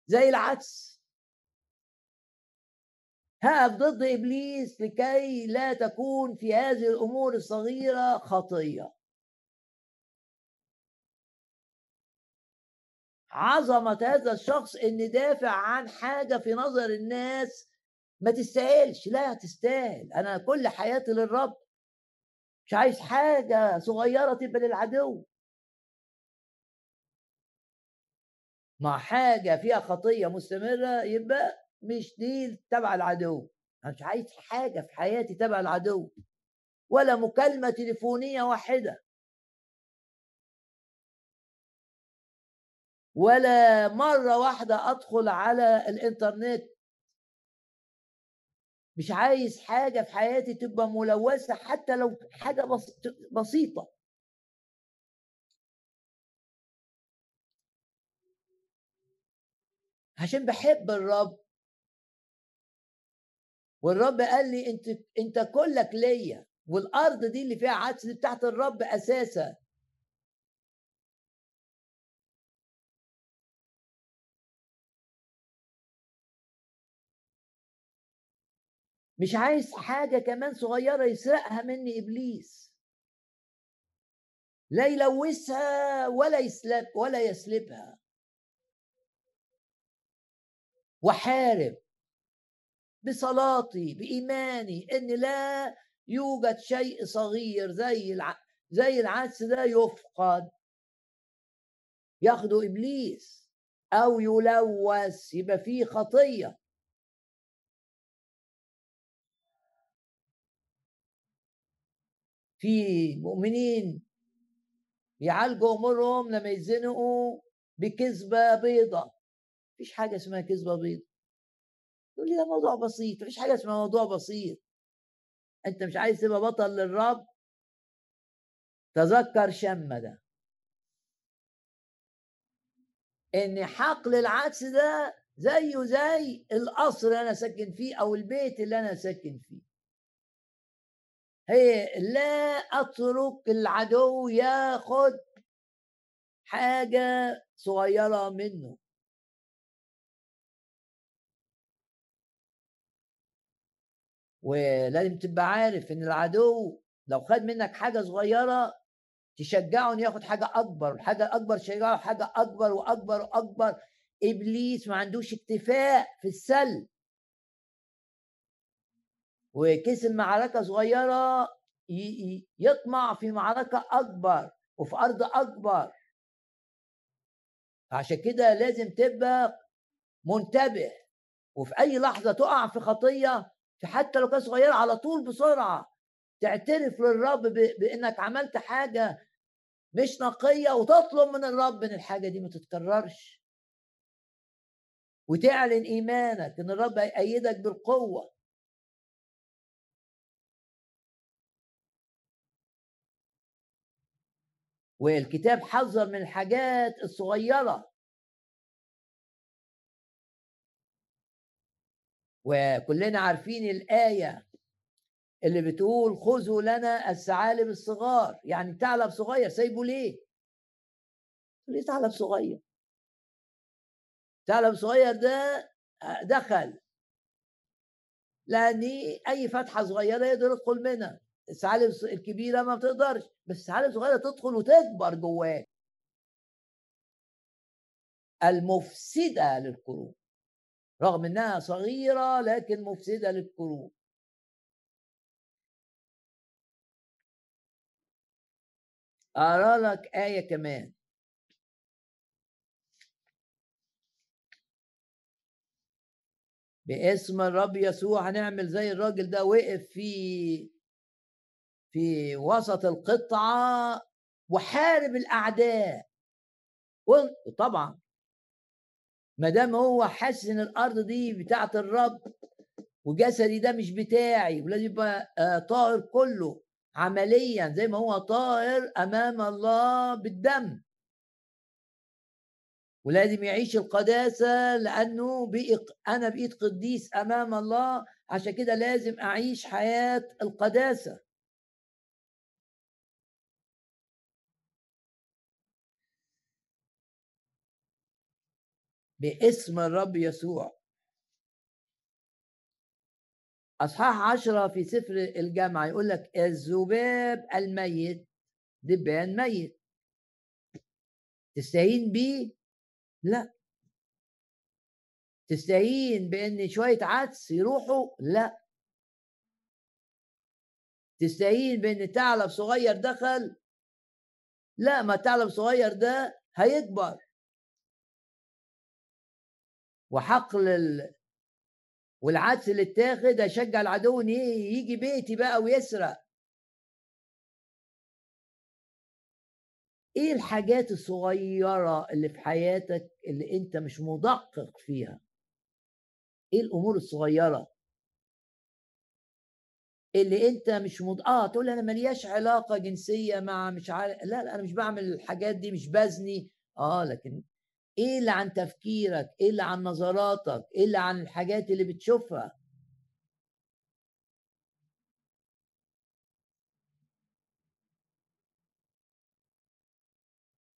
زي العدس هقف ضد إبليس لكي لا تكون في هذه الأمور الصغيرة خطية. عظمة هذا الشخص إن دافع عن حاجة في نظر الناس. ما تستاهلش. لا تستاهل. أنا كل حياتي للرب. مش عايز حاجة صغيرة تبقى للعدو. مع حاجة فيها خطية مستمرة يبقى مش دي تبع العدو. أنا مش عايز حاجة في حياتي تبع العدو. ولا مكالمة تليفونية واحدة. ولا مرة واحدة أدخل على الإنترنت. مش عايز حاجة في حياتي تبقى ملوثة حتى لو حاجة بسيطة. عشان بحب الرب. والرب قال لي أنت أنت كلك ليا والأرض دي اللي فيها عدس دي بتاعت الرب أساسا. مش عايز حاجة كمان صغيرة يسرقها مني إبليس. لا يلوثها ولا يسلب ولا يسلبها. وحارب بصلاتي بإيماني إن لا يوجد شيء صغير زي الع... زي العدس ده يفقد. ياخده إبليس أو يلوث يبقى فيه خطية. في مؤمنين يعالجوا أمورهم لما يزنقوا بكذبة بيضة. مفيش حاجة اسمها كذبة بيضة. يقول لي ده موضوع بسيط مفيش حاجة اسمها موضوع بسيط. أنت مش عايز تبقى بطل للرب؟ تذكر شم ده. إن حقل العدس ده زيه زي القصر اللي أنا ساكن فيه أو البيت اللي أنا ساكن فيه. هي لا أترك العدو ياخد حاجة صغيرة منه. ولازم تبقى عارف إن العدو لو خد منك حاجة صغيرة تشجعه إنه ياخد حاجة أكبر حاجة أكبر تشجعه حاجة أكبر وأكبر وأكبر. إبليس ما عندوش اكتفاء في السل وكسب معركه صغيرة يطمع في معركة أكبر وفي أرض أكبر. عشان كده لازم تبقى منتبه وفي أي لحظة تقع في خطية حتى لو كانت صغيرة على طول بسرعة تعترف للرب بإنك عملت حاجة مش نقية وتطلب من الرب إن الحاجة دي ما تتكررش. وتعلن إيمانك إن الرب هيأيدك بالقوة. والكتاب حذر من الحاجات الصغيرة وكلنا عارفين الآية اللي بتقول خذوا لنا الثعالب الصغار يعني ثعلب صغير سايبه ليه؟ ليه ثعلب صغير؟ ثعلب صغير ده دخل لأن أي فتحة صغيرة يقدر يدخل منها الثعالب الكبيرة ما بتقدرش بس الثعالب الصغيرة تدخل وتكبر جواك المفسدة للقلوب رغم إنها صغيرة لكن مفسدة للقلوب. أرى لك آية كمان. باسم الرب يسوع هنعمل زي الراجل ده وقف في في وسط القطعة وحارب الأعداء. وطبعا ما دام هو حاسس إن الأرض دي بتاعة الرب وجسدي ده مش بتاعي ولازم يبقى آه، طاهر كله عمليا زي ما هو طاهر أمام الله بالدم. ولازم يعيش القداسة لأنه بقي أنا بقيت قديس أمام الله عشان كده لازم أعيش حياة القداسة. باسم الرب يسوع. أصحاح عشرة في سفر الجامعة يقول لك الذباب الميت دبان ميت. تستهين بيه؟ لا. تستهين بإن شوية عدس يروحوا؟ لا. تستهين بإن ثعلب صغير دخل؟ لا ما ثعلب صغير ده هيكبر. وحقل ال... والعدس اللي اتاخد أشجع العدو إن يجي بيتي بقى ويسرق. إيه الحاجات الصغيرة اللي في حياتك اللي أنت مش مدقق فيها؟ إيه الأمور الصغيرة؟ اللي أنت مش مد... آه تقول أنا ملياش علاقة جنسية مع مش عارف لا لا أنا مش بعمل الحاجات دي مش بزني. آه لكن إيه اللي عن تفكيرك؟ إيه اللي عن نظراتك؟ إيه اللي عن الحاجات اللي بتشوفها؟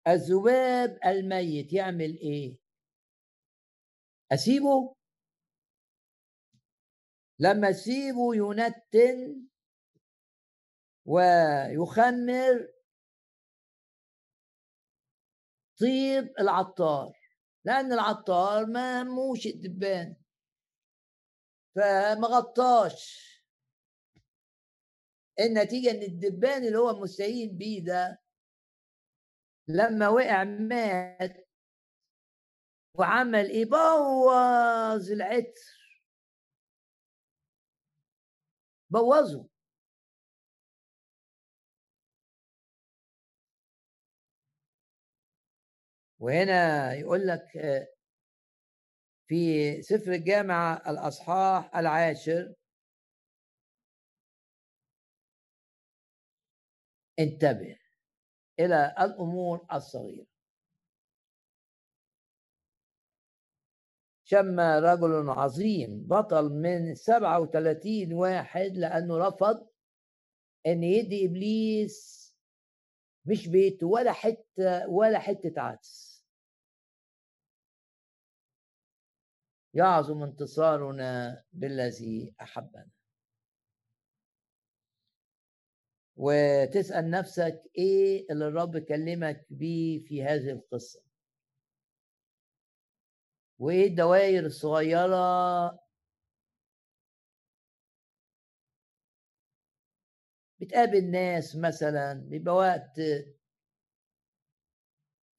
الذباب الميت يعمل إيه؟ أسيبه؟ لما أسيبه ينتن ويخمر طيب العطار لأن العطار ما هموش الدبان. فما غطاش. النتيجة إن الدبان اللي هو مستهين بيه ده لما وقع مات وعمل إيه؟ بوظ العطر. بوظه. وهنا يقول لك في سفر الجامعة الأصحاح العاشر انتبه إلى الأمور الصغيرة. شم رجل عظيم بطل من 37 واحد لأنه رفض أن يدي إبليس مش بيت ولا حتة ولا حتة عدس. يعظم انتصارنا بالذي أحبنا. وتسأل نفسك إيه اللي الرب كلمك بيه في هذه القصة؟ وإيه الدوائر الصغيرة بتقابل ناس مثلا بيبقى وقت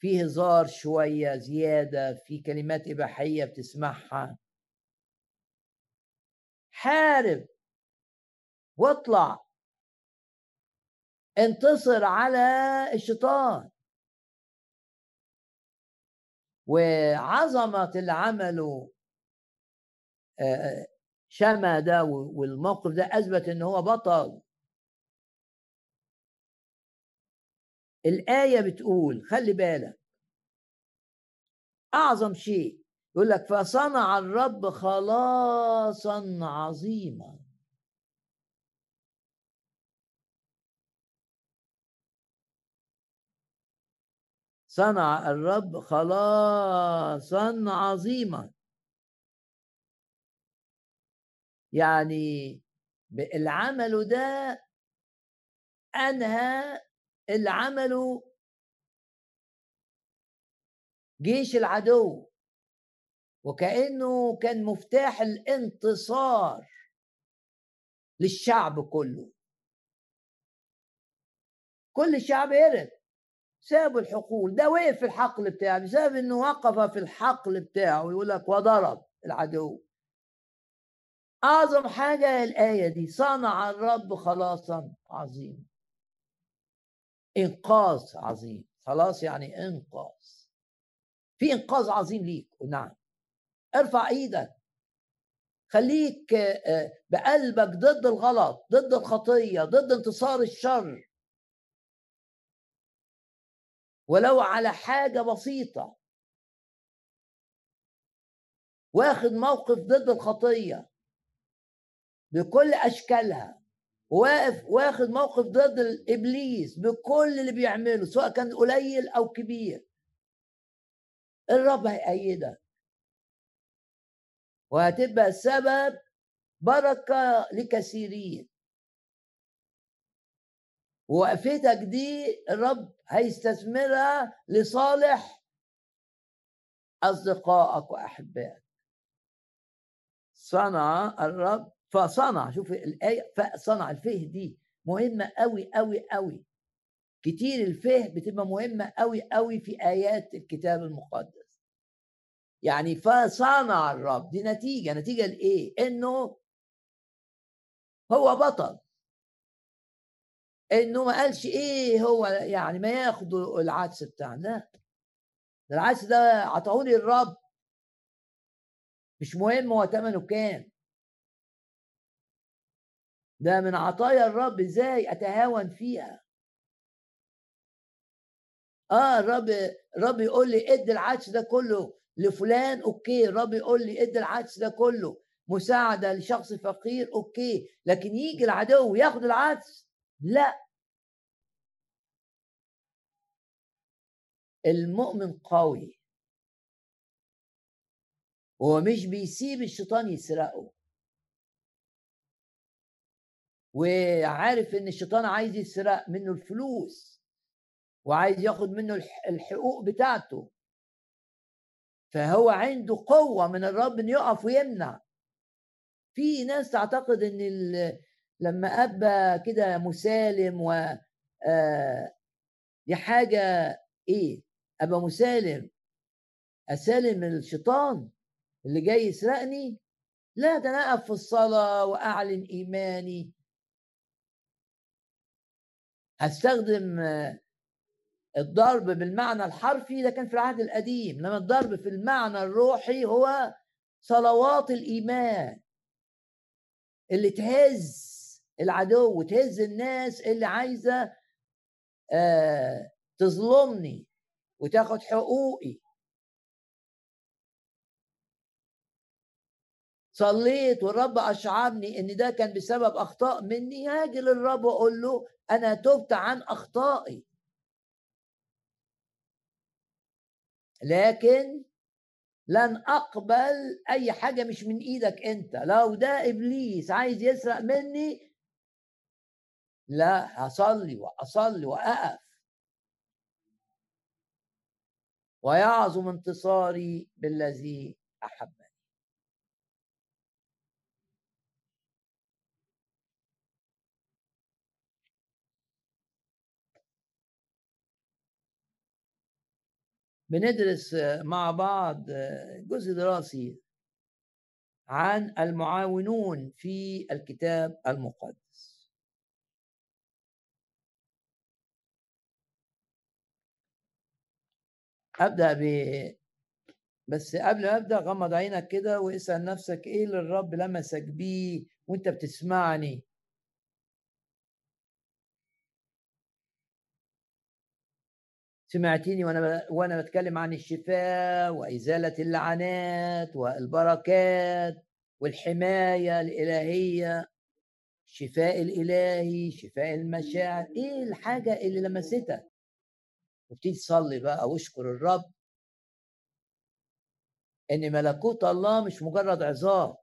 فيه هزار شوية زيادة في كلمات إباحية بتسمعها. حارب. واطلع. انتصر على الشيطان. وعظمة اللي عمله شما ده والموقف ده أثبت إن هو بطل. الآية بتقول خلي بالك. أعظم شيء يقول لك فصنع الرب خلاصا عظيما. صنع الرب خلاصا عظيما. يعني اللي عمله ده أنهى اللي عمله جيش العدو وكأنه كان مفتاح الانتصار للشعب كله. كل الشعب هرب سابوا الحقول. ده وقف في الحقل بتاعه بسبب إنه وقف في الحقل بتاعه يقول لك وضرب العدو. أعظم حاجة الآية دي صنع الرب خلاصا عظيما. إنقاذ عظيم. خلاص يعني إنقاذ. في إنقاذ عظيم ليك. نعم. ارفع إيدك. خليك آه، بقلبك ضد الغلط ضد الخطية ضد انتصار الشر. ولو على حاجة بسيطة. واخد موقف ضد الخطية. بكل أشكالها. واقف واخد موقف ضد الإبليس بكل اللي بيعمله سواء كان قليل أو كبير. الرب هيأيدك. وهتبقى سبب بركة لكثيرين. ووقفتك دي الرب هيستثمرها لصالح أصدقائك وأحبائك صنع الرب فصنع شوف الآية فصنع الفه دي مهمة أوي أوي أوي. كتير الفه بتبقى مهمة أوي أوي في آيات الكتاب المقدس. يعني فصنع الرب دي نتيجة. نتيجة لإيه؟ إنه هو بطل. إنه ما قالش إيه هو يعني ما ياخدوا العدس بتاعنا. العدس ده عطاهولي الرب. مش مهم هو ثمنه كام. ده من عطايا الرب إزاي أتهاون فيها؟ آه الرب الرب يقول لي ادي العدس ده كله لفلان أوكي. الرب يقول لي ادي العدس ده كله مساعدة لشخص فقير أوكي. لكن يجي العدو ياخد العدس لا. المؤمن قوي. هو مش بيسيب الشيطان يسرقه. وعارف إن الشيطان عايز يسرق منه الفلوس وعايز ياخد منه الحقوق بتاعته. فهو عنده قوة من الرب إنه يقف ويمنع. في ناس تعتقد إن لما أبى كده مسالم و آه، دي حاجة إيه؟ ابقى مسالم أسالم الشيطان اللي جاي يسرقني؟ لا ده أنا أقف في الصلاة وأعلن إيماني. هستخدم الضرب بالمعنى الحرفي ده كان في العهد القديم لما الضرب في المعنى الروحي هو صلوات الإيمان اللي تهز العدو وتهز الناس اللي عايزة آه تظلمني وتاخد حقوقي. صليت والرب أشعرني إن ده كان بسبب أخطاء مني هاجي للرب وأقول له أنا تبت عن أخطائي. لكن لن أقبل أي حاجة مش من إيدك أنت. لو ده إبليس عايز يسرق مني لا هصلي وأصلي وأقف. ويعظم انتصاري بالذي احبني بندرس مع بعض جزء دراسي عن المعاونون في الكتاب المقدس. أبدأ ب بس قبل ما أبدأ غمض عينك كده واسأل نفسك إيه اللي الرب لمسك بيه وأنت بتسمعني؟ سمعتيني وأنا وأنا بتكلم عن الشفاء وإزالة اللعنات والبركات والحماية الإلهية الشفاء الإلهي شفاء المشاعر إيه الحاجة اللي لمستك وبتيجي تصلي بقى واشكر الرب. إن ملكوت الله مش مجرد عظام.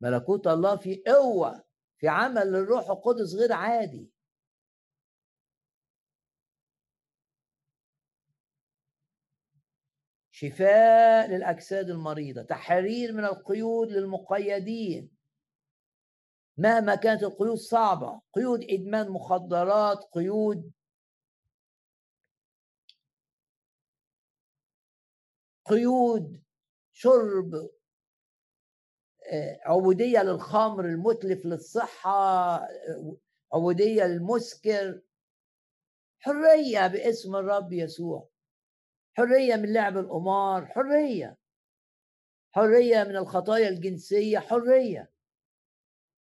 ملكوت الله في قوة في عمل للروح القدس غير عادي. شفاء للأجساد المريضة تحرير من القيود للمقيدين. مهما كانت القيود صعبة قيود إدمان مخدرات قيود قيود شرب آه، عبودية للخمر المتلف للصحة آه، عبودية للمسكر. حرية باسم الرب يسوع. حرية من لعب القمار حرية. حرية من الخطايا الجنسية حرية.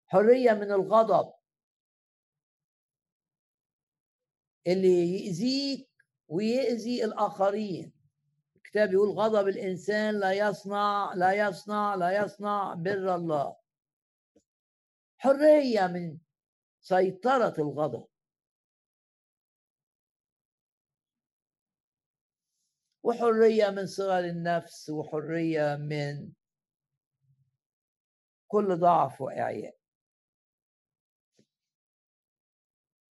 حرية من الغضب. اللي يأذيك ويأذي الآخرين. الكتاب يقول غضب الإنسان لا يصنع لا يصنع لا يصنع بر الله. حرية من سيطرة الغضب. وحرية من صغر النفس وحرية من كل ضعف وإعياء.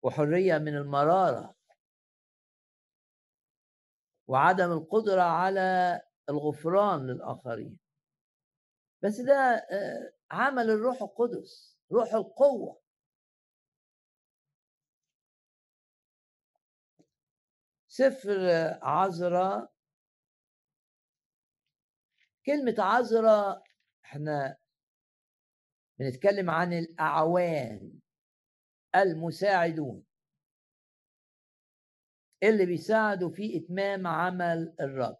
وحرية من المرارة. وعدم القدرة على الغفران للآخرين. بس ده آه، عمل الروح القدس روح القوة. سفر عذراء كلمة عذراء إحنا بنتكلم عن الأعوان المساعدون. اللي بيساعدوا في إتمام عمل الرب.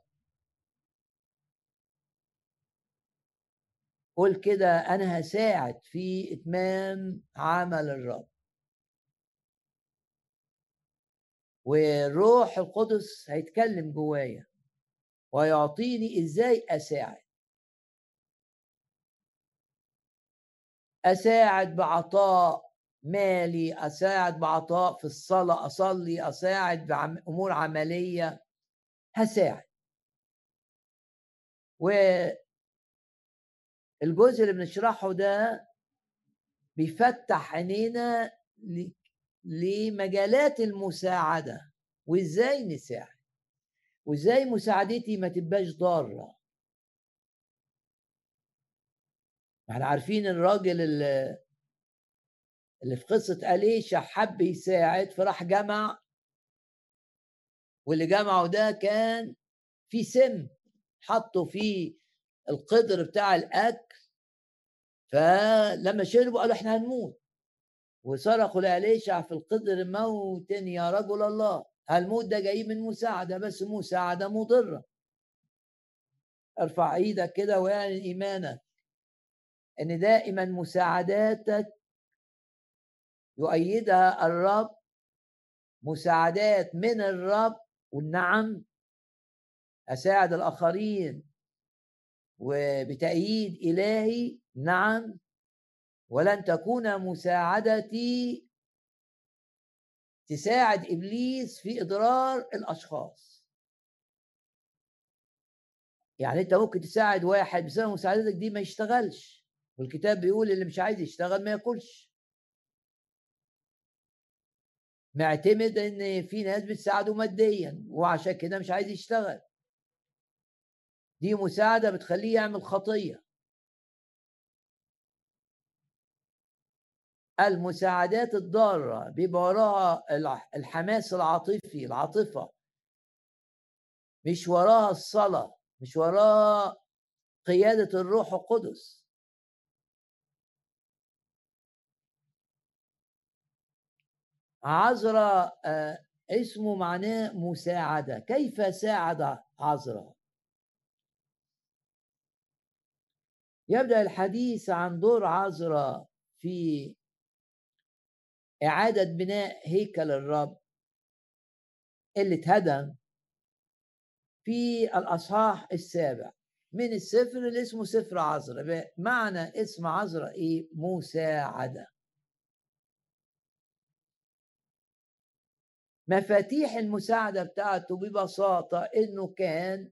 قول كده أنا هساعد في إتمام عمل الرب. والروح القدس هيتكلم جوايا. ويعطيني إزاي أساعد؟ أساعد بعطاء مالي أساعد بعطاء في الصلاة أصلي أساعد بامور عملية. هساعد. والجزء اللي بنشرحه ده بيفتح عينينا لمجالات المساعدة. وإزاي نساعد؟ وإزاي مساعدتي ما تبقاش ضارة؟ إحنا عارفين الراجل اللي في قصة أليشا حب يساعد فراح جمع واللي جمعه ده كان في سم حطوا فيه القدر بتاع الأكل فلما شربوا قالوا إحنا هنموت وصرخوا لأليشع في القدر موت يا رجل الله. الموت ده جاي من مساعدة بس مساعدة مضرة. ارفع إيدك كده واعلن ايمانك ان دائما مساعداتك يؤيدها الرب مساعدات من الرب والنعم أساعد الآخرين وبتأييد إلهي نعم ولن تكون مساعدتي تساعد إبليس في إضرار الأشخاص. يعني أنت ممكن تساعد واحد بسبب مساعدتك دي ما يشتغلش والكتاب بيقول اللي مش عايز يشتغل ما ياكلش. معتمد إن في ناس بتساعده ماديا وعشان كده مش عايز يشتغل. دي مساعدة بتخليه يعمل خطية. المساعدات الضارة بيبقى وراها الحماس العاطفي العاطفة. مش وراها الصلاة مش وراها قيادة الروح القدس. عذراء آه، اسمه معناه مساعدة. كيف ساعد عذراء يبدأ الحديث عن دور عذراء في إعادة بناء هيكل الرب اللي اتهدم في الأصحاح السابع من السفر اللي اسمه سفر عذراء معنى اسم عذراء إيه؟ مساعدة. مفاتيح المساعدة بتاعته ببساطة إنه كان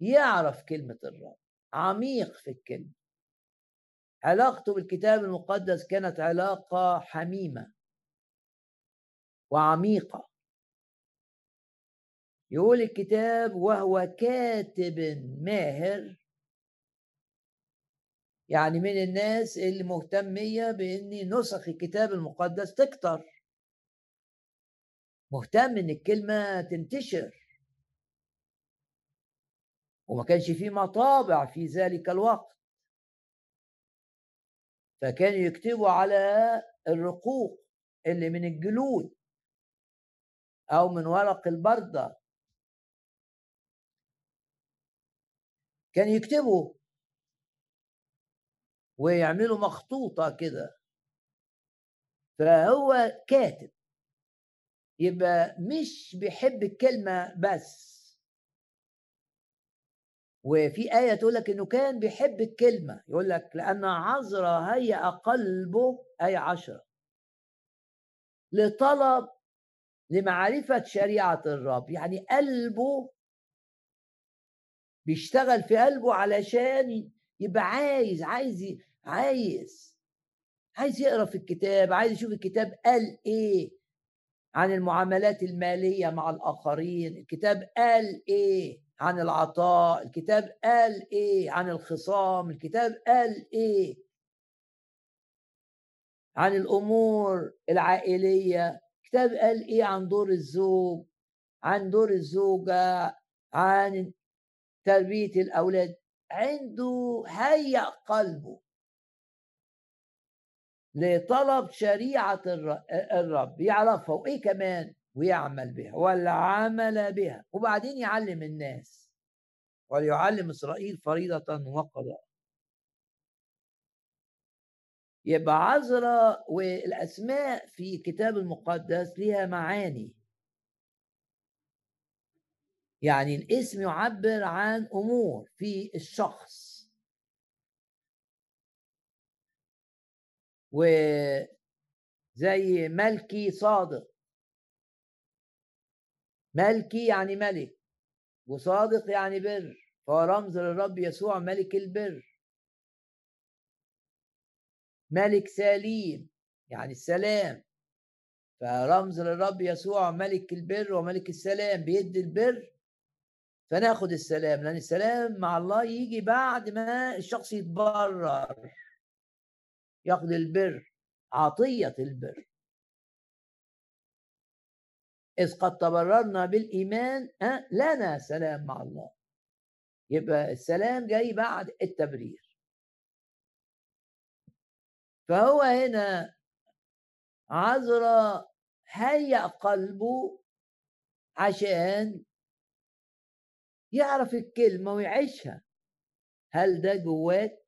يعرف كلمة الرب عميق في الكلمة. علاقته بالكتاب المقدس كانت علاقة حميمة وعميقة. يقول الكتاب وهو كاتب ماهر يعني من الناس اللي مهتمية بأن نسخ الكتاب المقدس تكتر. مهتم إن الكلمة تنتشر. وما كانش فيه مطابع في ذلك الوقت. فكانوا يكتبوا على الرقوق اللي من الجلود أو من ورق البردة. كان يكتبوا ويعملوا مخطوطة كده. فهو كاتب. يبقى مش بيحب الكلمة بس. وفي آية تقول لك إنه كان بيحب الكلمة. يقول لك لأن عذرا هيأ قلبه آية عشرة. لطلب لمعرفة شريعة الرب. يعني قلبه بيشتغل في قلبه علشان يبقى عايز عايز عايز عايز يقرأ في الكتاب عايز يشوف الكتاب قال إيه عن المعاملات المالية مع الآخرين الكتاب قال إيه. عن العطاء الكتاب قال إيه عن الخصام الكتاب قال إيه عن الأمور العائلية الكتاب قال إيه عن دور الزوج عن دور الزوجة عن تربية الأولاد. عنده هيأ قلبه. لطلب شريعة الرب يعرفها وإيه كمان؟ ويعمل بها والعمل بها. وبعدين يعلم الناس. وليعلم إسرائيل فريضة وقضاء. يبقى عذرا والأسماء في الكتاب المقدس لها معاني. يعني الاسم يعبر عن أمور في الشخص. وزي ملكي صادق. ملكي يعني ملك وصادق يعني بر فهو رمز للرب يسوع ملك البر. ملك سليم يعني السلام. فرمز للرب يسوع ملك البر وملك السلام بيدي البر فناخد السلام لأن السلام مع الله يجي بعد ما الشخص يتبرر ياخد البر عطية البر. إذ قد تبررنا بالإيمان لنا سلام مع الله. يبقى السلام جاي بعد التبرير. فهو هنا عذرا هيأ قلبه عشان يعرف الكلمة ويعيشها. هل ده جواك؟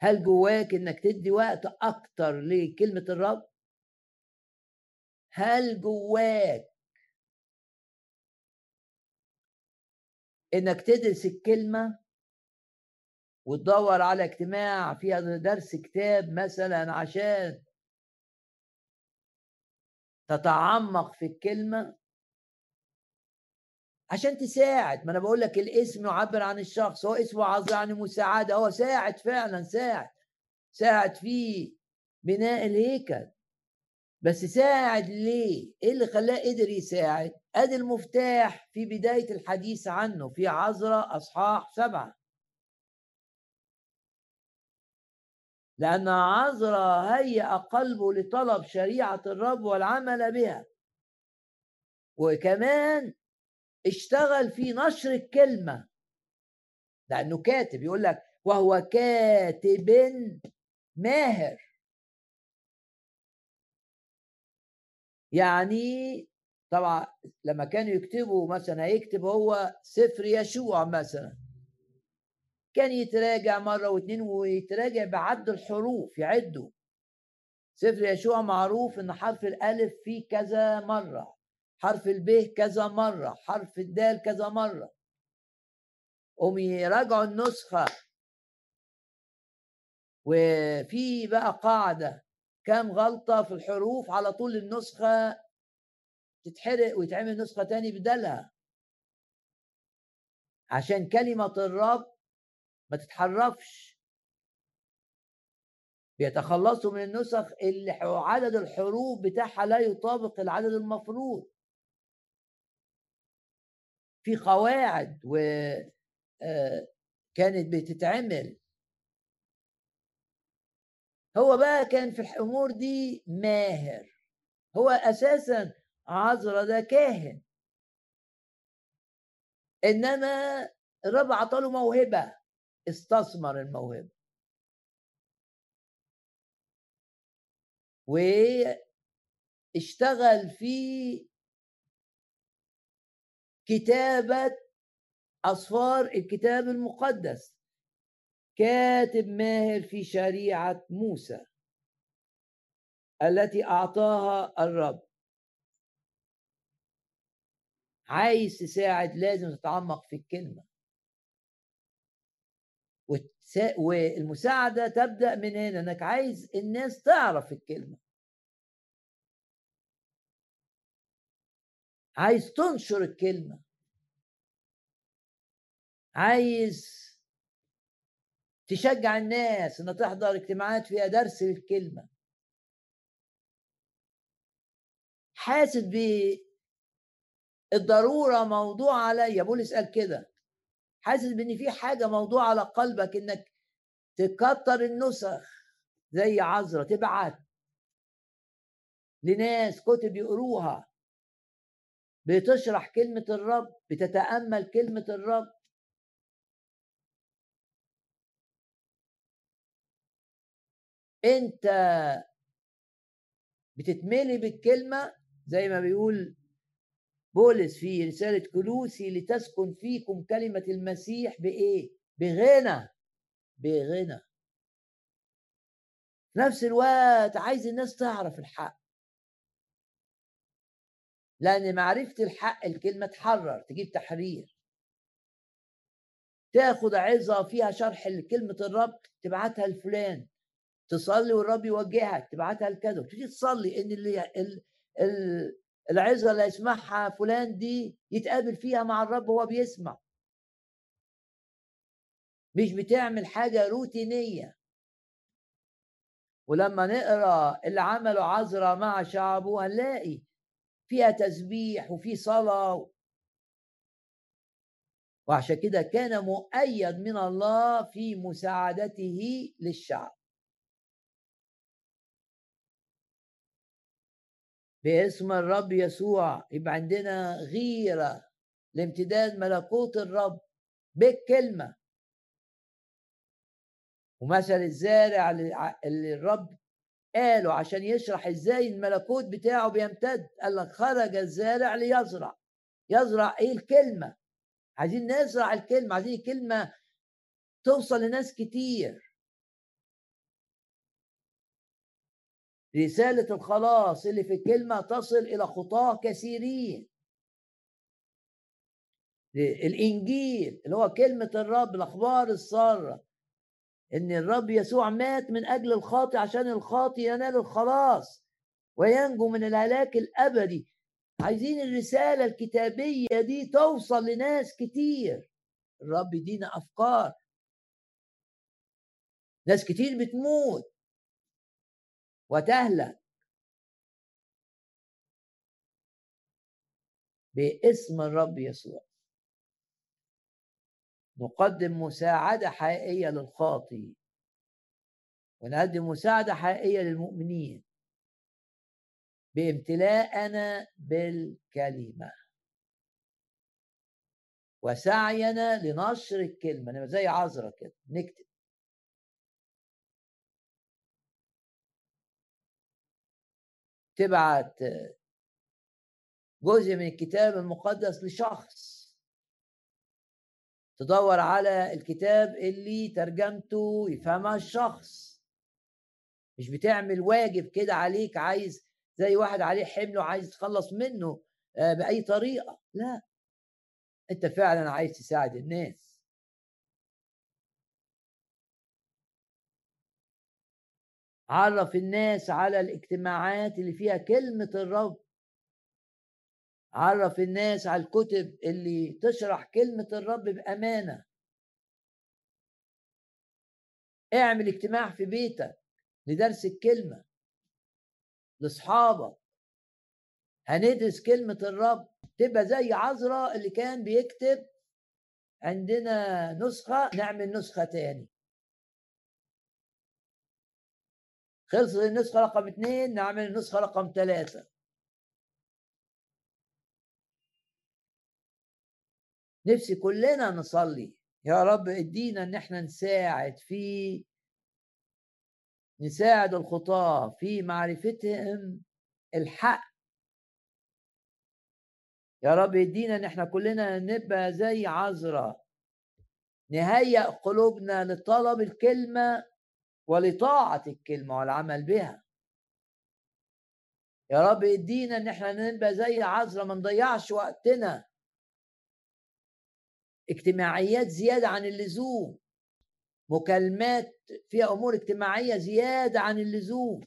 هل جواك إنك تدي وقت أكتر لكلمة الرب؟ هل جواك إنك تدرس الكلمة وتدور على اجتماع فيها درس كتاب مثلا عشان تتعمق في الكلمة؟ عشان تساعد. ما أنا بقول لك الاسم يعبر عن الشخص. هو اسمه عظيم عن المساعده هو ساعد فعلا ساعد. ساعد في بناء الهيكل. بس ساعد ليه؟ إيه اللي خلاه قدر يساعد؟ أدي المفتاح في بداية الحديث عنه في عذراء أصحاح سبعة. لأن عذراء هيأ قلبه لطلب شريعة الرب والعمل بها. وكمان اشتغل في نشر الكلمة. لأنه كاتب يقول لك وهو كاتب ماهر. يعني طبعا لما كانوا يكتبوا مثلا هيكتب هو سفر يشوع مثلا. كان يتراجع مرة واثنين ويتراجع بعد الحروف يعدوا سفر يشوع معروف إن حرف الألف فيه كذا مرة حرف الب كذا مرة حرف الدال كذا مرة. قوم يراجعوا النسخة. وفي بقى قاعدة كام غلطة في الحروف على طول النسخة تتحرق ويتعمل نسخة تاني بدلها. عشان كلمة الرب ما تتحرفش. بيتخلصوا من النسخ اللي عدد الحروف بتاعها لا يطابق العدد المفروض. في قواعد و آه، كانت بتتعمل. هو بقى كان في الأمور دي ماهر. هو أساسا عذرا ده كاهن. إنما الرب عطاله موهبة استثمر الموهبة. واشتغل في كتابة أصفار الكتاب المقدس. كاتب ماهر في شريعة موسى التي أعطاها الرب. عايز تساعد لازم تتعمق في الكلمة. والمساعدة تبدأ من هنا إنك عايز الناس تعرف الكلمة. عايز تنشر الكلمة. عايز تشجع الناس إنها تحضر اجتماعات فيها درس للكلمة. حاسس بالضرورة موضوع عليا بولس قال كده. حاسس بإن في حاجة موضوع على قلبك إنك تكتر النسخ زي عذرة تبعت لناس كتب يقروها. بتشرح كلمة الرب بتتأمل كلمة الرب. أنت بتتملي بالكلمة زي ما بيقول بولس في رسالة كلوسي لتسكن فيكم كلمة المسيح بإيه؟ بغنى. بغنى. في نفس الوقت عايز الناس تعرف الحق. لأن معرفة الحق الكلمة تحرر تجيب تحرير. تاخد عظة فيها شرح لكلمة الرب تبعتها لفلان. تصلي والرب يوجهك تبعتها لكذا وتيجي تصلي إن اللي ال ال العظة اللي يسمعها فلان دي يتقابل فيها مع الرب وهو بيسمع. مش بتعمل حاجة روتينية. ولما نقرأ اللي عمله عذرا مع شعبه هنلاقي فيها تسبيح وفي صلاة. وعشان كده كان مؤيد من الله في مساعدته للشعب. باسم الرب يسوع. يبقى عندنا غيرة لامتداد ملكوت الرب بالكلمة. ومثل الزارع اللي الرب قاله عشان يشرح إزاي الملكوت بتاعه بيمتد. قال لك خرج الزارع ليزرع. يزرع إيه؟ الكلمة. عايزين نزرع الكلمة. عايزين الكلمة توصل لناس كتير. رسالة الخلاص اللي في الكلمة تصل إلى خطاة كثيرين. الإنجيل اللي هو كلمة الرب الأخبار السارة إن الرب يسوع مات من أجل الخاطئ عشان الخاطئ ينال الخلاص وينجو من الهلاك الأبدي. عايزين الرسالة الكتابية دي توصل لناس كتير. الرب يدينا أفكار. ناس كتير بتموت. وتهلك باسم الرب يسوع. نقدم مساعدة حقيقية للخاطي ونقدم مساعدة حقيقية للمؤمنين بامتلاءنا بالكلمة. وسعينا لنشر الكلمة زي عذرة كده نكتب. تبعت جزء من الكتاب المقدس لشخص. تدور على الكتاب اللي ترجمته يفهمها الشخص. مش بتعمل واجب كده عليك عايز زي واحد عليه حمل وعايز تخلص منه آه، بأي طريقة. لا. أنت فعلا عايز تساعد الناس. عرف الناس على الاجتماعات اللي فيها كلمة الرب. عرف الناس على الكتب اللي تشرح كلمة الرب بأمانة. اعمل اجتماع في بيتك لدرس الكلمة لأصحابك. هندرس كلمة الرب تبقى زي عذراء اللي كان بيكتب عندنا نسخة نعمل نسخة تاني. خلصت النسخة رقم اثنين نعمل النسخة رقم ثلاثة نفسي كلنا نصلي. يا رب ادينا ان إحنا نساعد في نساعد الخطاة في معرفتهم الحق. يا رب ادينا ان إحنا كلنا نبقى زي عذراء نهيئ قلوبنا لطلب الكلمة ولطاعة الكلمة والعمل بها. يا رب ادينا إن إحنا نبقى زي عذراء ما نضيعش وقتنا. اجتماعيات زيادة عن اللزوم. مكالمات فيها أمور اجتماعية زيادة عن اللزوم.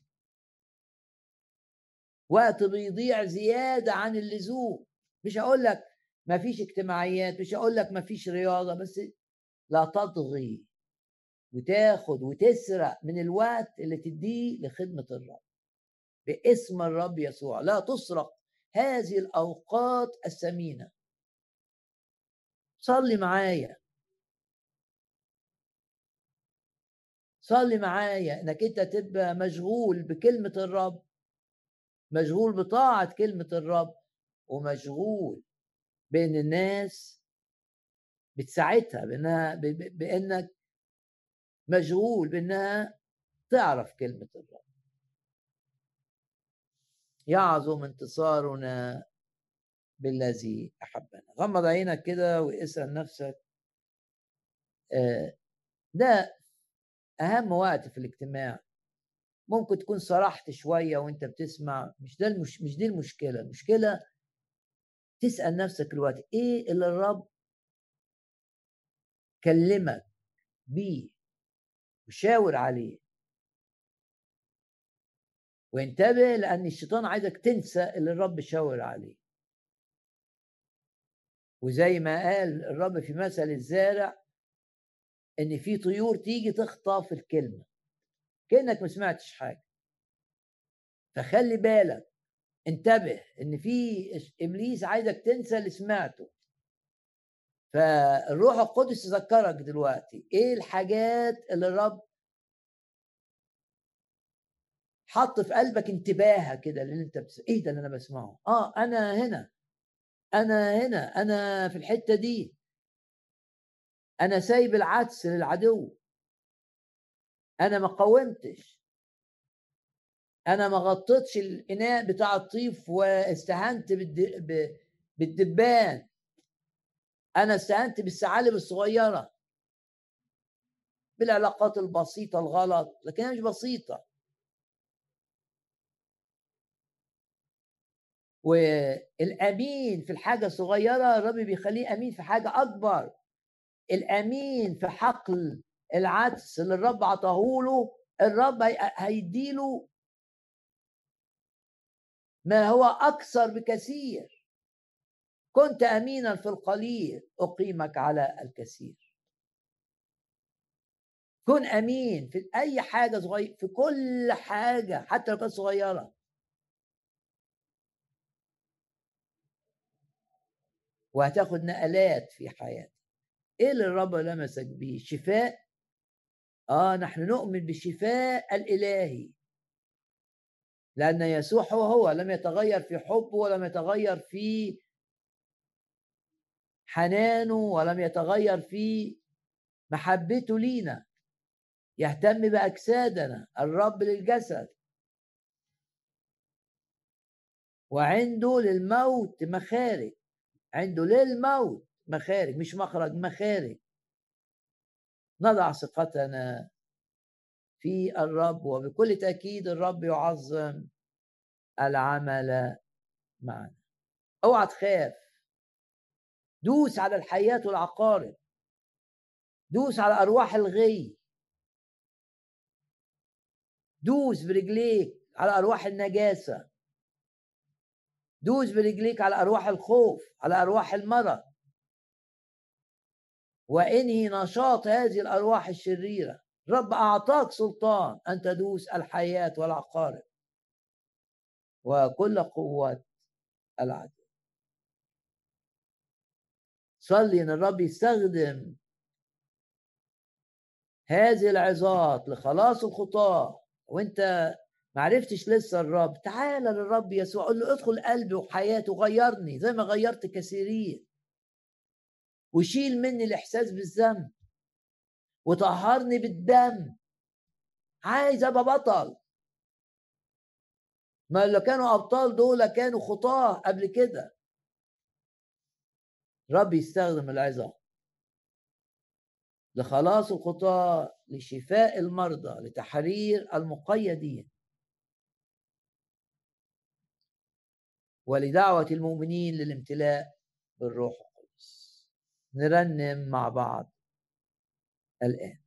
وقت بيضيع زيادة عن اللزوم. مش هقول لك ما فيش اجتماعيات مش هقول لك ما فيش رياضة بس لا تطغي وتاخد وتسرق من الوقت اللي تديه لخدمة الرب. باسم الرب يسوع. لا تسرق هذه الأوقات الثمينة. صلي معايا. صلي معايا إنك أنت تبقى مشغول بكلمة الرب مشغول بطاعة كلمة الرب ومشغول بأن الناس بتساعدها بأنها بأنك مشغول بأنها تعرف كلمة الرب. يعظم انتصارنا بالذي أحبنا. غمض عينك كده واسأل نفسك آه، ده أهم وقت في الاجتماع. ممكن تكون صرحت شوية وأنت بتسمع مش ده المش... مش دي المشكلة. المشكلة تسأل نفسك الوقت إيه اللي الرب كلمك بيه؟ وشاور عليه. وانتبه لأن الشيطان عايزك تنسى اللي الرب شاور عليه. وزي ما قال الرب في مثل الزارع إن في طيور تيجي تخطف الكلمة. كأنك ما سمعتش حاجة. فخلي بالك انتبه إن في إبليس عايزك تنسى اللي سمعته. فالروح القدس يذكرك دلوقتي. إيه الحاجات اللي الرب حط في قلبك انتباهه كده اللي أنت بس... إيه ده اللي أنا بسمعه؟ آه أنا هنا. أنا هنا. أنا في الحتة دي. أنا سايب العدس للعدو. أنا ما قاومتش. أنا ما غطيتش الإناء بتاع الطيف واستهنت بالدبان. أنا استهنت بالثعالب الصغيره بالعلاقات البسيطة الغلط لكن هي مش بسيطة. والأمين في الحاجة الصغيرة الرب بيخليه أمين في حاجة أكبر. الأمين في حقل العدس اللي الرب عطاه له الرب هيديله. ما هو أكثر بكثير. كنت أمينا في القليل أقيمك على الكثير. كن أمين في أي حاجة صغيره في كل حاجة حتى لو كانت صغيرة. وهتاخد نقلات في حياتك. إيه اللي الرب لمسك بيه؟ شفاء. آه نحن نؤمن بالشفاء الإلهي. لأن يسوع هو هو لم يتغير في حبه ولم يتغير في حنانه ولم يتغير في محبته لينا. يهتم بأجسادنا الرب للجسد. وعنده للموت مخارج. عنده للموت مخارج مش مخرج مخارج. نضع ثقتنا في الرب وبكل تأكيد الرب يعظم العمل معنا. أوعى تخاف. دوس على الحياة والعقارب دوس على أرواح الغي. دوس برجليك على أرواح النجاسة. دوس برجليك على أرواح الخوف على أرواح المرض. وانهي نشاط هذه الأرواح الشريرة. رب أعطاك سلطان أن تدوس الحياة والعقارب. وكل قوة العدو صلي ان الرب يستخدم هذه العظات لخلاص الخطاه وانت معرفتش لسه الرب. تعال للرب يسوع قول له ادخل قلبي وحياتي وغيرني زي ما غيرت كثيرين. وشيل مني الإحساس بالذنب. وطهرني بالدم. عايز أبقى بطل. ما اللي كانوا أبطال دول كانوا خطاة قبل كده. رب يستخدم العظة لخلاص الخطاة لشفاء المرضى لتحرير المقيدين. ولدعوة المؤمنين للامتلاء بالروح نرنم مع بعض الآن.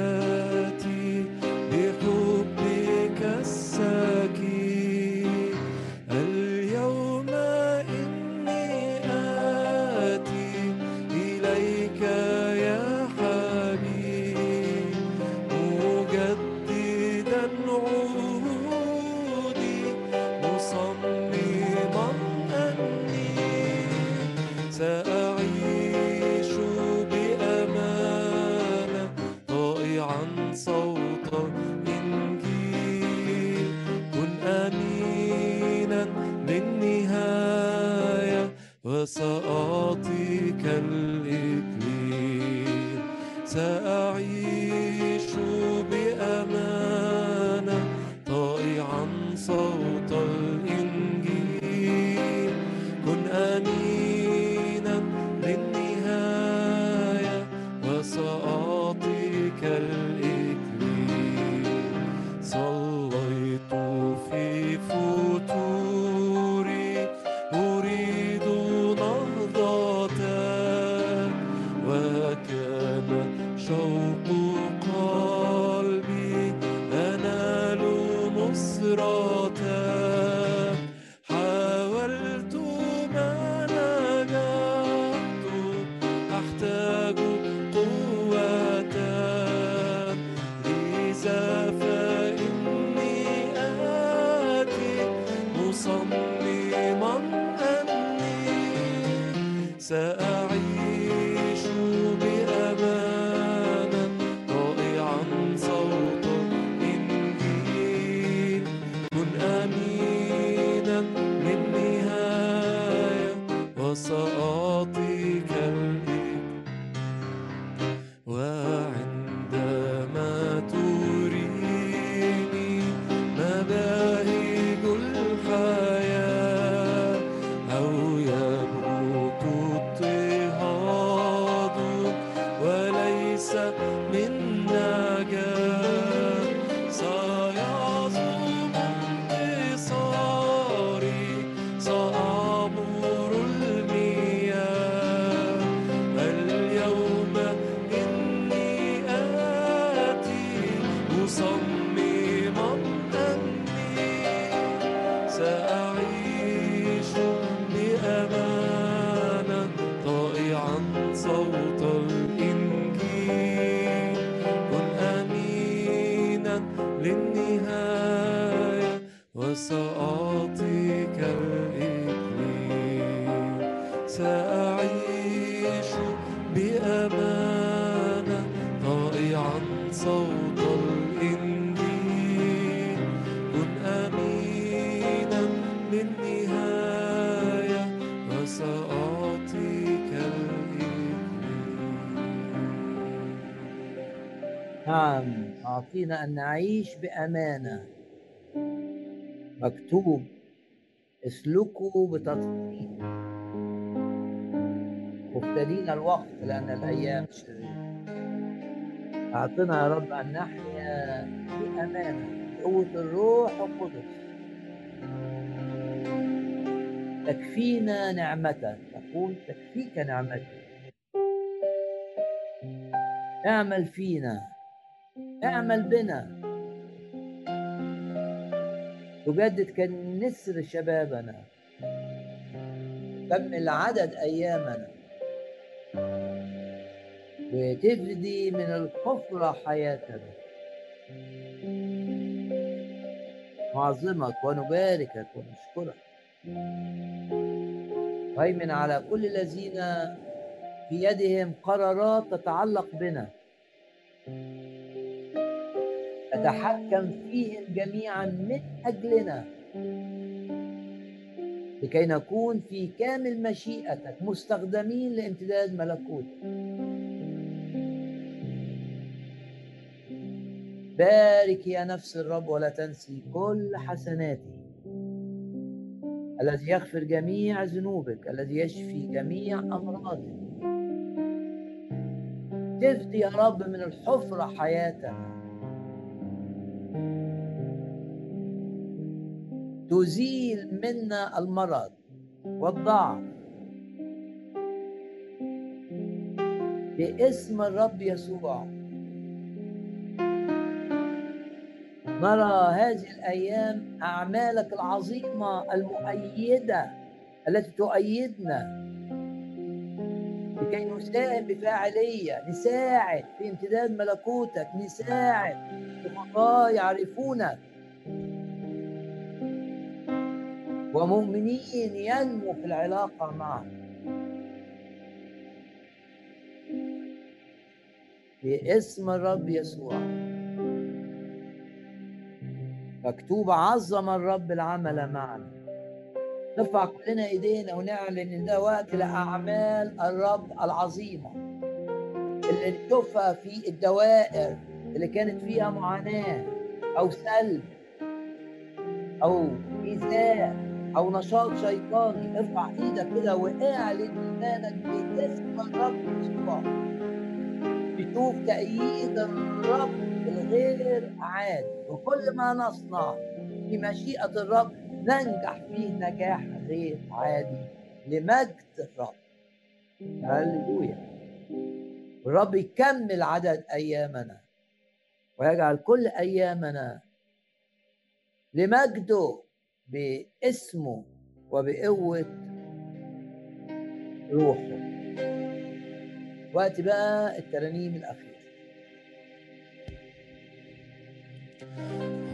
أعطينا أن نعيش بأمانة. مكتوب اسلكوا بتدقيق مبتلين الوقت لأن الأيام شريرة أعطنا يا رب أن نحيا بأمانة بقوة الروح القدس تكفينا نعمتك تقول تكفيك نعمتك اعمل فينا اعمل بنا. تجدد كالنسر شبابنا. كمل عدد أيامنا. وتفدي من الحفرة حياتنا. نعظمك ونباركك ونشكرك. هيمن على كل الذين في يدهم قرارات تتعلق بنا. تتحكم فيهم جميعا من أجلنا. لكي نكون في كامل مشيئتك مستخدمين لامتداد ملكوتك بارك يا نفس الرب ولا تنسي كل حسناتي. الذي يغفر جميع ذنوبك الذي يشفي جميع أمراضك. تفدي يا رب من الحفرة حياتنا. تزيل منا المرض والضعف. باسم الرب يسوع. نرى هذه الأيام أعمالك العظيمة المؤيدة التي تؤيدنا. لكي نساهم بفاعلية نساعد في امتداد ملكوتك نساعد في يعرفونك. ومؤمنين ينمو في العلاقة معه. باسم الرب يسوع. مكتوب عظم الرب العمل معنا. نرفع كلنا ايدينا ونعلن إن ده وقت لأعمال الرب العظيمة. اللي نشوفها في الدوائر اللي كانت فيها معاناة أو سلب أو ايذاء أو نشاط شيطاني ارفع إيدك كده واعلن ايمانك باسم الرب يسوع. بشوف تأييد الرب الغير عادي وكل ما نصنع في مشيئة الرب ننجح فيه نجاح غير عادي لمجد الرب. هللويا. الرب يكمل عدد أيامنا ويجعل كل أيامنا لمجده باسمه وبقوة روحه. وقت بقى الترانيم الاخيره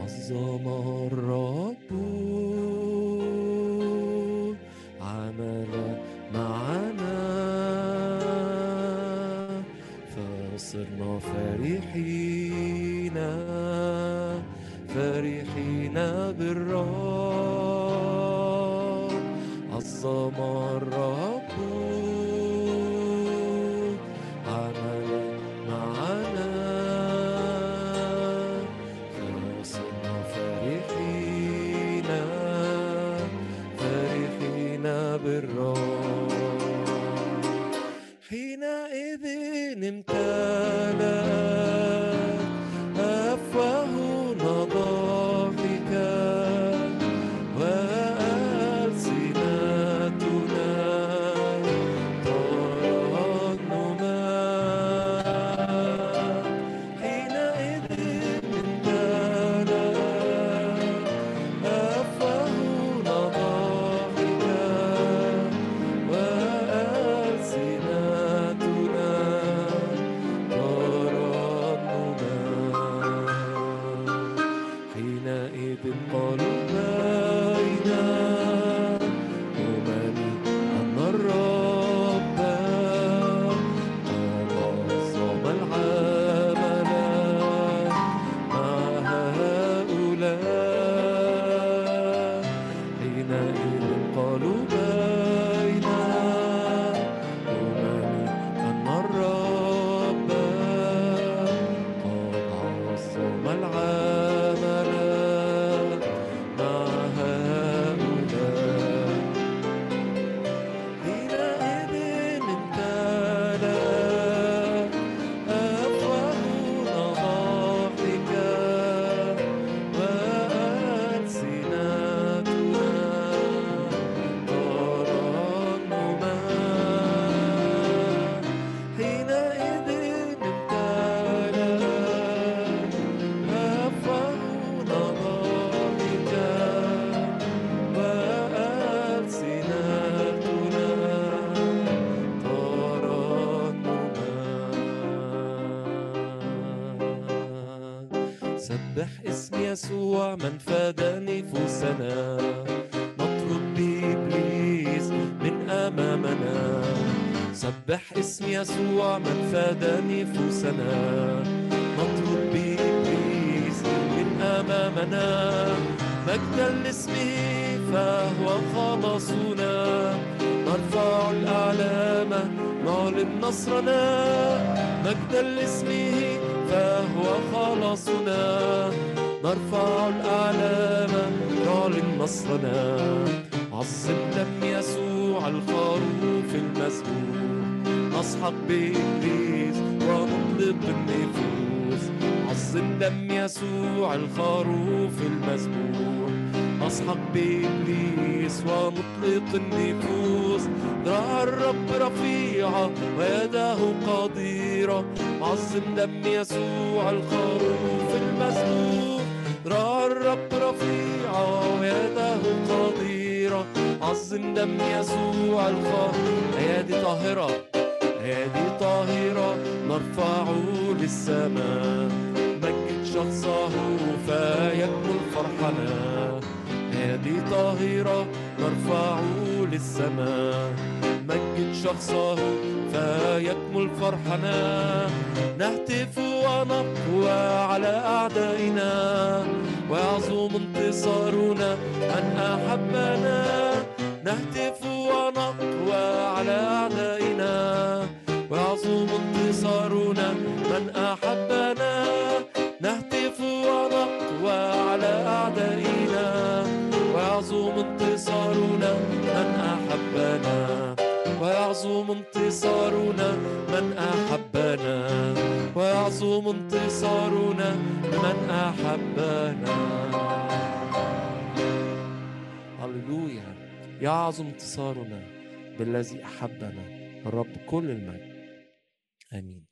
عظم الرب عمل معنا فصرنا فرحين فرحين بالرب. عظم سبح اسم يسوع من فاد نفوسنا نطرد بإبليس من أمامنا. مجدا لاسمه فهو خلاصنا نرفع الأعلام نعلن نصرنا. مجدا لاسمه فهو خلاصنا نرفع الأعلام نعلن نصرنا. نسحق بإبليس ونطلق النفوس عظم دم يسوع الخروف المسبوح. نسحق بإبليس ونطلق النفوس. ذراع الرب رفيعة ويده قديرة. عظم دم يسوع فرحنا أيادي طاهرة نرفعه للسماء. مجد شخصه فيكمل فرحنا. نهتف ونقوى على أعدائنا. ويعظم انتصارنا من أحبنا يعظم انتصارنا بالذي أحبنا. الرب كل المجد. آمين.